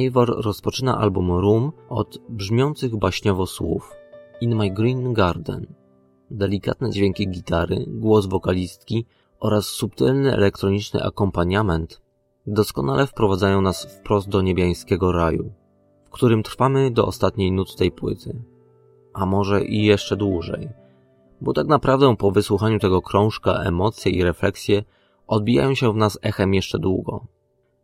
Eivor rozpoczyna album Room od brzmiących baśniowo słów In My Green Garden. Delikatne dźwięki gitary, głos wokalistki oraz subtelny elektroniczny akompaniament doskonale wprowadzają nas wprost do niebiańskiego raju, w którym trwamy do ostatniej nut tej płyty. A może i jeszcze dłużej, bo tak naprawdę po wysłuchaniu tego krążka emocje i refleksje odbijają się w nas echem jeszcze długo.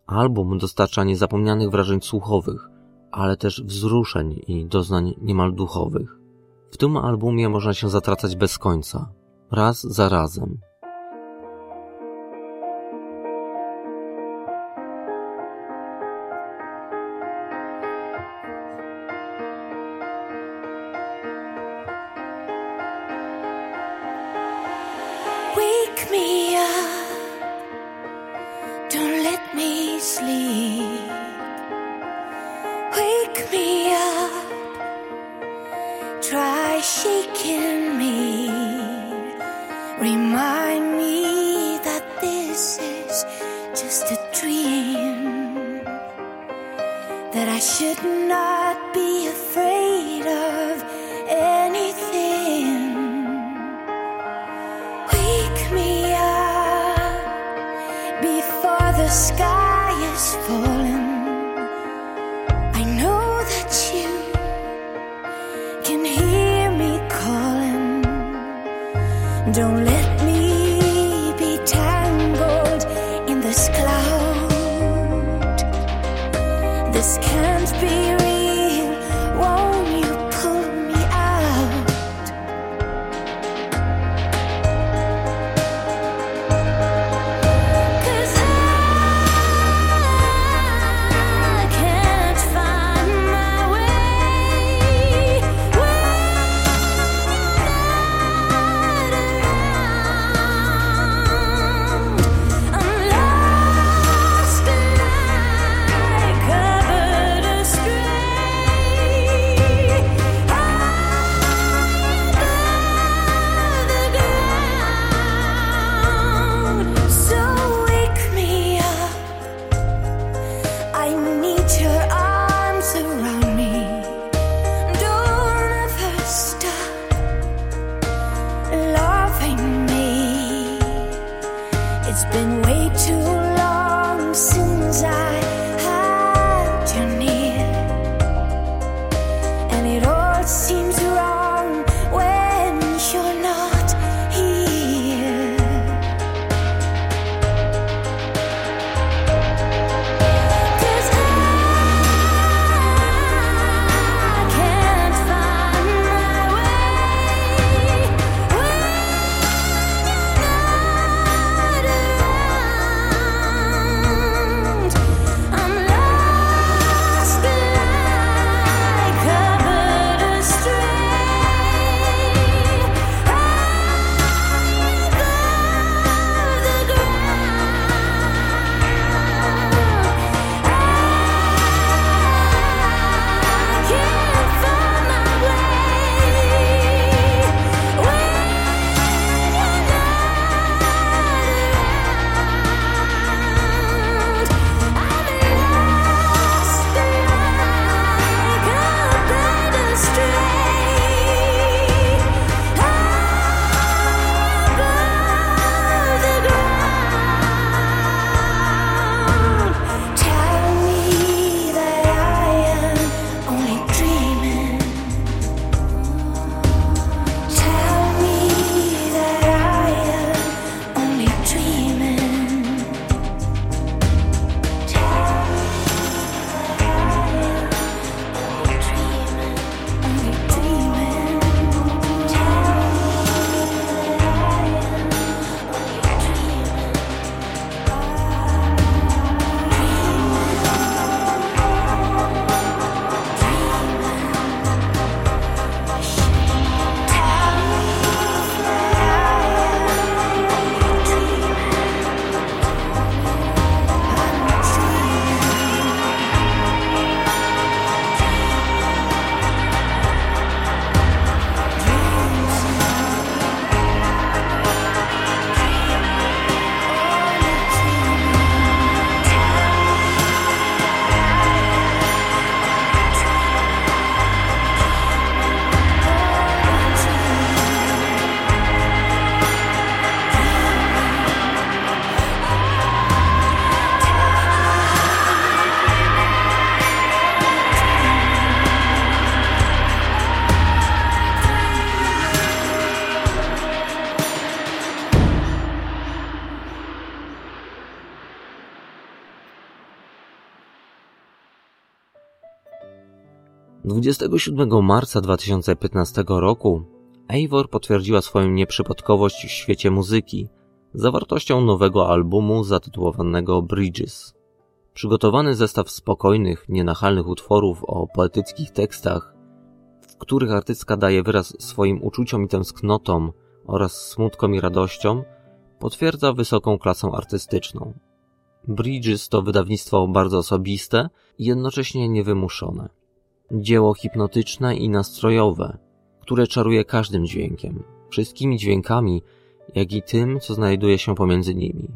Album dostarcza niezapomnianych wrażeń słuchowych, ale też wzruszeń i doznań niemal duchowych. W tym albumie można się zatracać bez końca, raz za razem. Wake me up, sleep. Wake me up, try shaking me. Remind me that this is just a dream. That I should not was for 27 marca 2015 roku Eivor potwierdziła swoją nieprzypadkowość w świecie muzyki zawartością nowego albumu zatytułowanego Bridges. Przygotowany zestaw spokojnych, nienachalnych utworów o poetyckich tekstach, w których artystka daje wyraz swoim uczuciom i tęsknotom oraz smutkom i radościom, potwierdza wysoką klasę artystyczną. Bridges to wydawnictwo bardzo osobiste i jednocześnie niewymuszone. Dzieło hipnotyczne i nastrojowe, które czaruje każdym dźwiękiem, wszystkimi dźwiękami, jak i tym, co znajduje się pomiędzy nimi.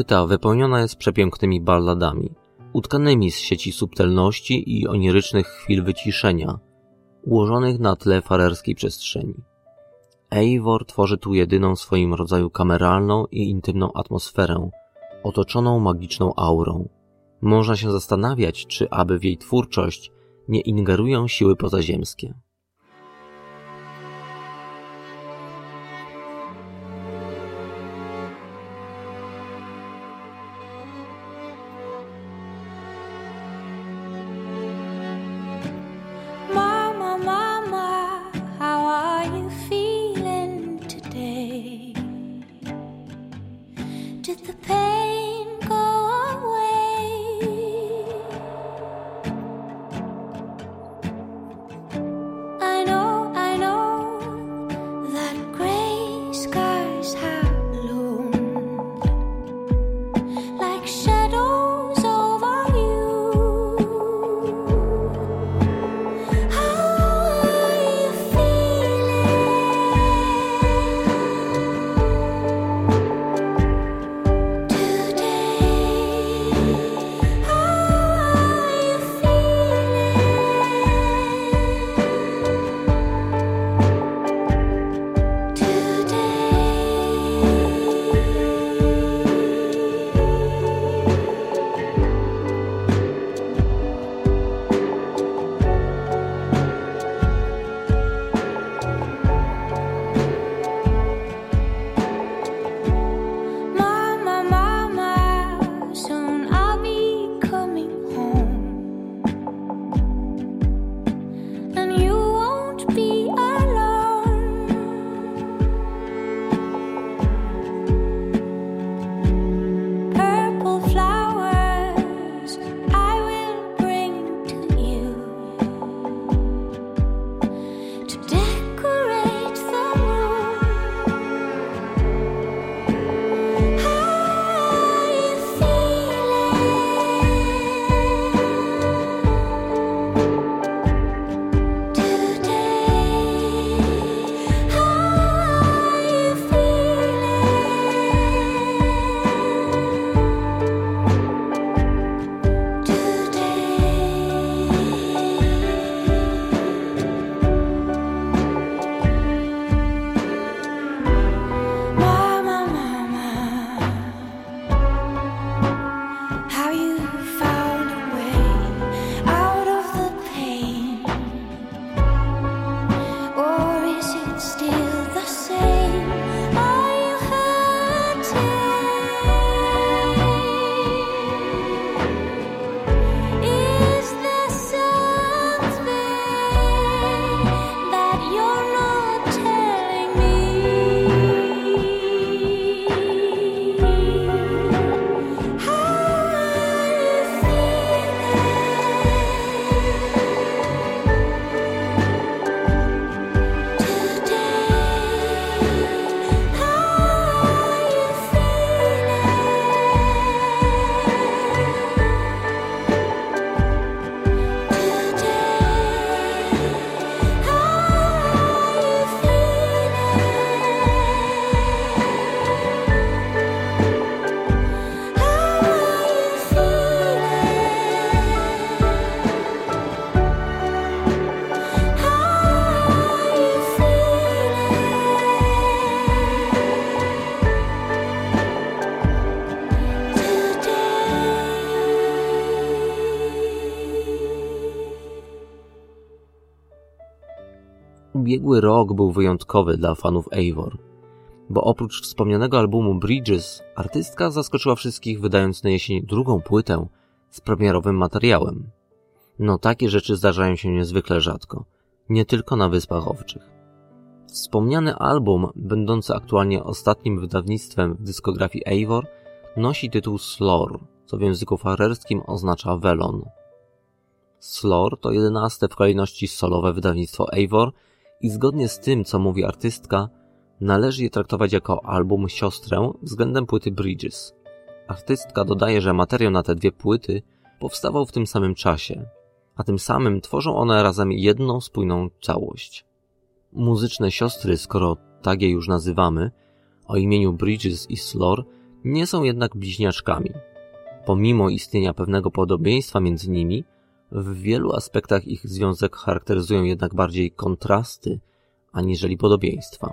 Płyta wypełniona jest przepięknymi balladami, utkanymi z sieci subtelności i onirycznych chwil wyciszenia, ułożonych na tle farerskiej przestrzeni. Eivor tworzy tu jedyną w swoim rodzaju kameralną i intymną atmosferę, otoczoną magiczną aurą. Można się zastanawiać, czy aby w jej twórczość nie ingerują siły pozaziemskie. Ubiegły rok był wyjątkowy dla fanów Eivor, bo oprócz wspomnianego albumu Bridges, artystka zaskoczyła wszystkich wydając na jesień drugą płytę z premierowym materiałem. No takie rzeczy zdarzają się niezwykle rzadko, nie tylko na Wyspach Owczych. Wspomniany album, będący aktualnie ostatnim wydawnictwem w dyskografii Eivor, nosi tytuł Slor, co w języku farerskim oznacza welon. Slor to jedenaste w kolejności solowe wydawnictwo Eivor i zgodnie z tym, co mówi artystka, należy je traktować jako album siostrę względem płyty Bridges. Artystka dodaje, że materiał na te dwie płyty powstawał w tym samym czasie, a tym samym tworzą one razem jedną spójną całość. Muzyczne siostry, skoro tak je już nazywamy, o imieniu Bridges i Slor, nie są jednak bliźniaczkami. Pomimo istnienia pewnego podobieństwa między nimi, w wielu aspektach ich związek charakteryzują jednak bardziej kontrasty, aniżeli podobieństwa.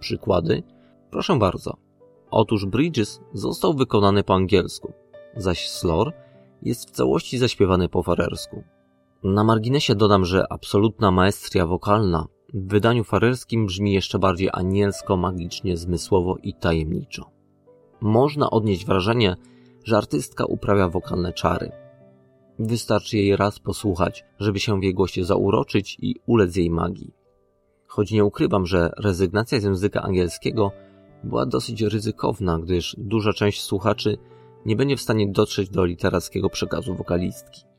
Przykłady? Proszę bardzo. Otóż Bridges został wykonany po angielsku, zaś Slor jest w całości zaśpiewany po farersku. Na marginesie dodam, że absolutna maestria wokalna w wydaniu farerskim brzmi jeszcze bardziej anielsko, magicznie, zmysłowo i tajemniczo. Można odnieść wrażenie, że artystka uprawia wokalne czary. Wystarczy jej raz posłuchać, żeby się w jej głosie zauroczyć i ulec jej magii. Choć nie ukrywam, że rezygnacja z języka angielskiego była dosyć ryzykowna, gdyż duża część słuchaczy nie będzie w stanie dotrzeć do literackiego przekazu wokalistki.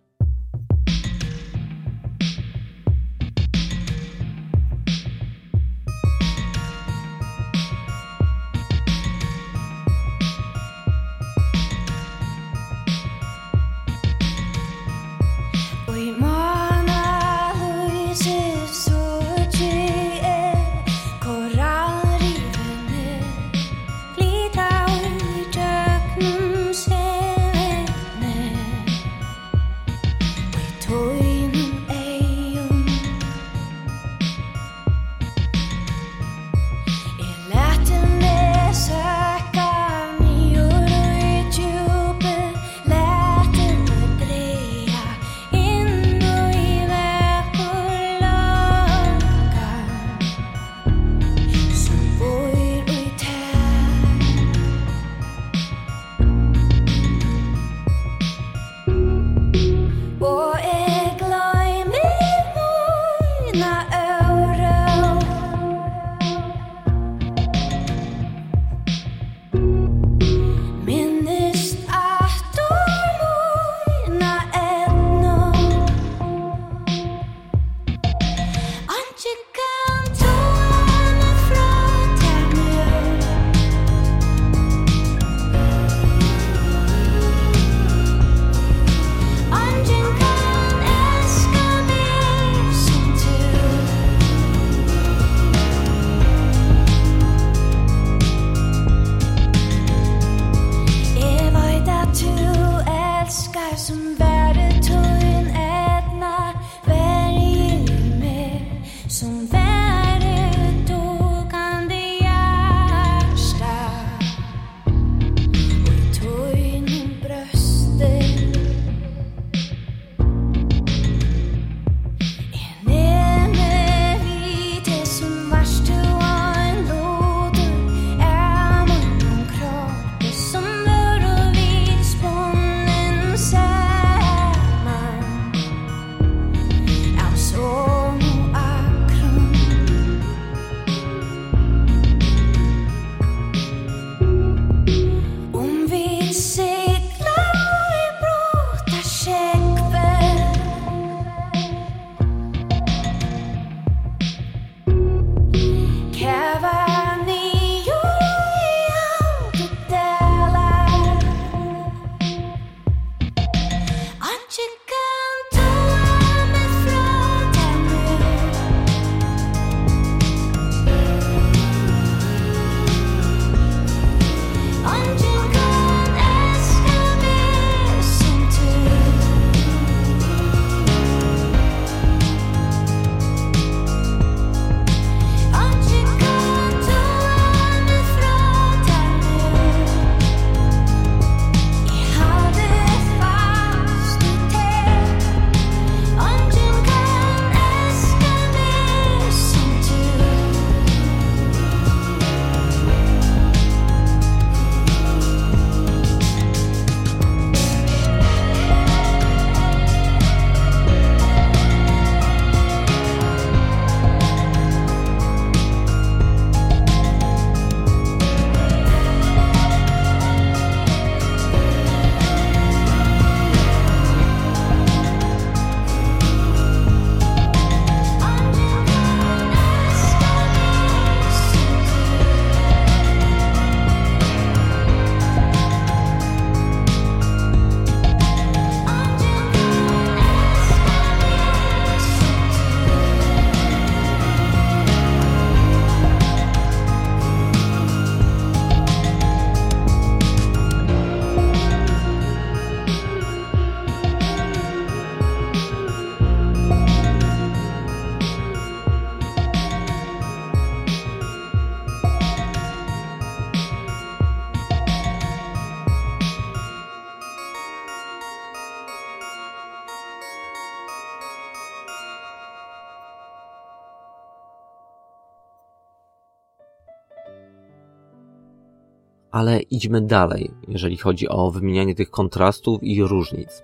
Ale idźmy dalej, jeżeli chodzi o wymienianie tych kontrastów i różnic.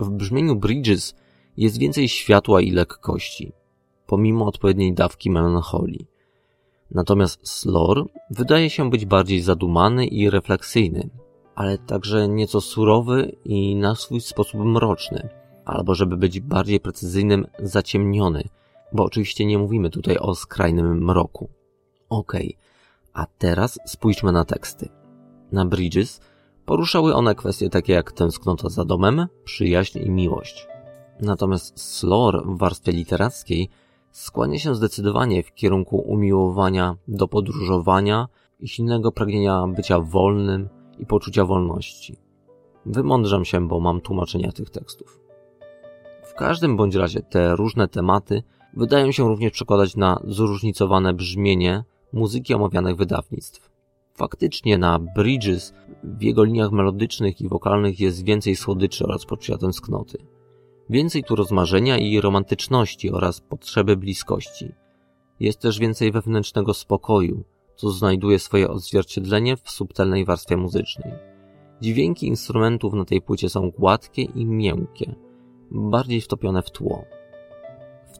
W brzmieniu Bridges jest więcej światła i lekkości, pomimo odpowiedniej dawki melancholii. Natomiast Slor wydaje się być bardziej zadumany i refleksyjny, ale także nieco surowy i na swój sposób mroczny, albo żeby być bardziej precyzyjnym, zaciemniony, bo oczywiście nie mówimy tutaj o skrajnym mroku. Okej, okay. A teraz spójrzmy na teksty. Na Bridges poruszały one kwestie takie jak tęsknota za domem, przyjaźń i miłość. Natomiast Slor w warstwie literackiej skłania się zdecydowanie w kierunku umiłowania do podróżowania i silnego pragnienia bycia wolnym i poczucia wolności. Wymądrzam się, bo mam tłumaczenia tych tekstów. W każdym bądź razie te różne tematy wydają się również przekładać na zróżnicowane brzmienie muzyki omawianych wydawnictw. Faktycznie na Bridges w jego liniach melodycznych i wokalnych jest więcej słodyczy oraz poczucia tęsknoty. Więcej tu rozmarzenia i romantyczności oraz potrzeby bliskości. Jest też więcej wewnętrznego spokoju, co znajduje swoje odzwierciedlenie w subtelnej warstwie muzycznej. Dźwięki instrumentów na tej płycie są gładkie i miękkie, bardziej wtopione w tło.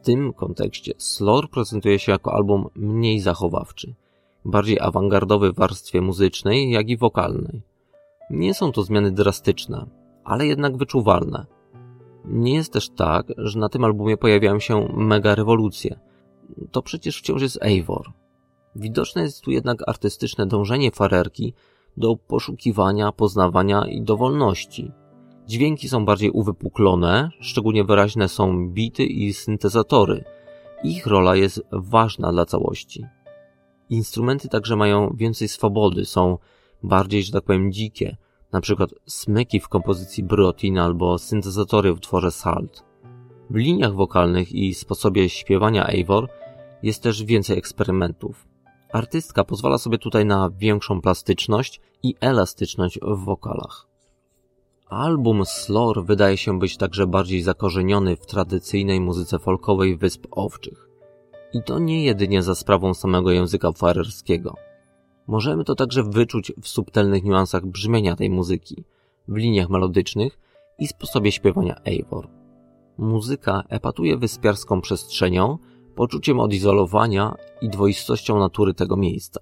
Tym kontekście Slor prezentuje się jako album mniej zachowawczy, bardziej awangardowy w warstwie muzycznej, jak i wokalnej. Nie są to zmiany drastyczne, ale jednak wyczuwalne. Nie jest też tak, że na tym albumie pojawiają się mega rewolucje. To przecież wciąż jest Eivor. Widoczne jest tu jednak artystyczne dążenie farerki do poszukiwania, poznawania i do wolności. Dźwięki są bardziej uwypuklone, szczególnie wyraźne są bity i syntezatory. Ich rola jest ważna dla całości. Instrumenty także mają więcej swobody, są bardziej, że tak powiem, dzikie, na przykład smyki w kompozycji Brotin albo syntezatory w tworze Salt. W liniach wokalnych i sposobie śpiewania Eivor jest też więcej eksperymentów. Artystka pozwala sobie tutaj na większą plastyczność i elastyczność w wokalach. Album Slor wydaje się być także bardziej zakorzeniony w tradycyjnej muzyce folkowej Wysp Owczych. I to nie jedynie za sprawą samego języka farerskiego. Możemy to także wyczuć w subtelnych niuansach brzmienia tej muzyki, w liniach melodycznych i sposobie śpiewania Eivor. Muzyka epatuje wyspiarską przestrzenią, poczuciem odizolowania i dwoistością natury tego miejsca.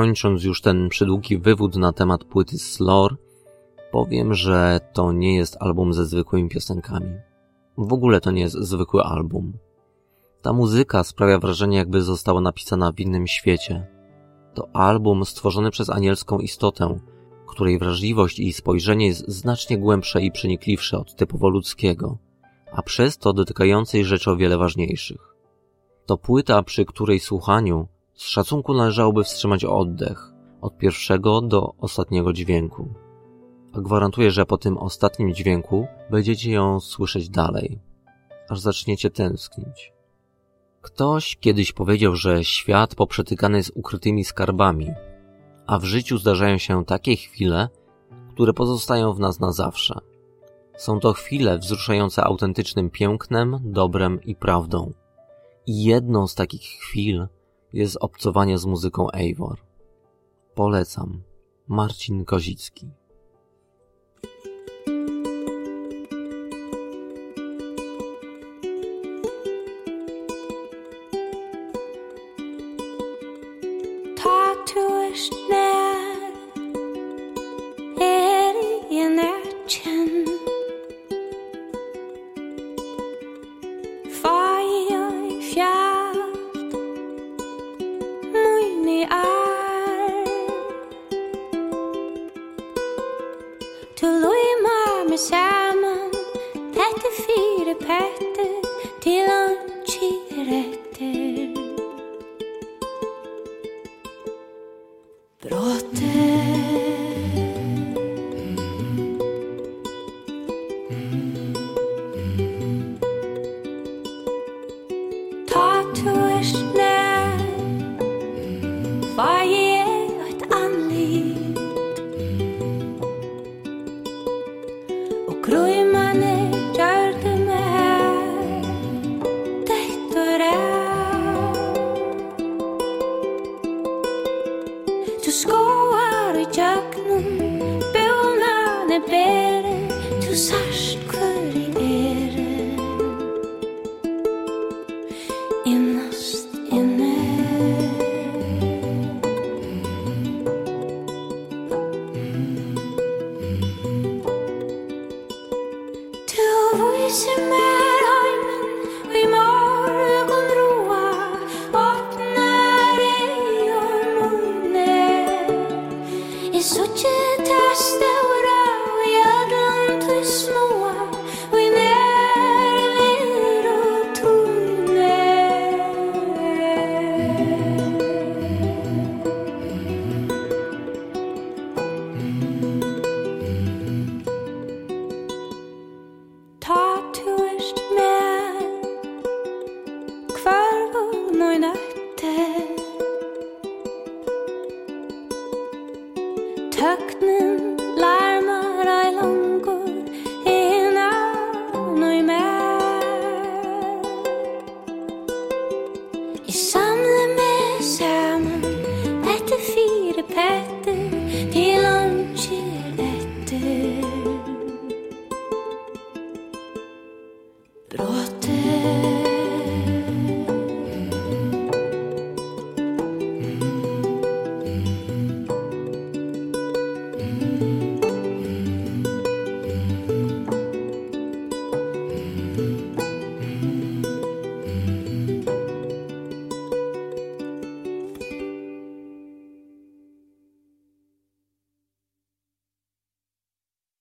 Kończąc już ten przydługi wywód na temat płyty Slor, powiem, że to nie jest album ze zwykłymi piosenkami. W ogóle to nie jest zwykły album. Ta muzyka sprawia wrażenie, jakby została napisana w innym świecie. To album stworzony przez anielską istotę, której wrażliwość i spojrzenie jest znacznie głębsze i przenikliwsze od typowo ludzkiego, a przez to dotykającej rzeczy o wiele ważniejszych. To płyta, przy której słuchaniu z szacunku należałoby wstrzymać oddech od pierwszego do ostatniego dźwięku. A gwarantuję, że po tym ostatnim dźwięku będziecie ją słyszeć dalej, aż zaczniecie tęsknić. Ktoś kiedyś powiedział, że świat poprzetykany jest ukrytymi skarbami, a w życiu zdarzają się takie chwile, które pozostają w nas na zawsze. Są to chwile wzruszające autentycznym pięknem, dobrem i prawdą. I jedną z takich chwil jest obcowanie z muzyką Eivor. Polecam. Marcin Kozicki.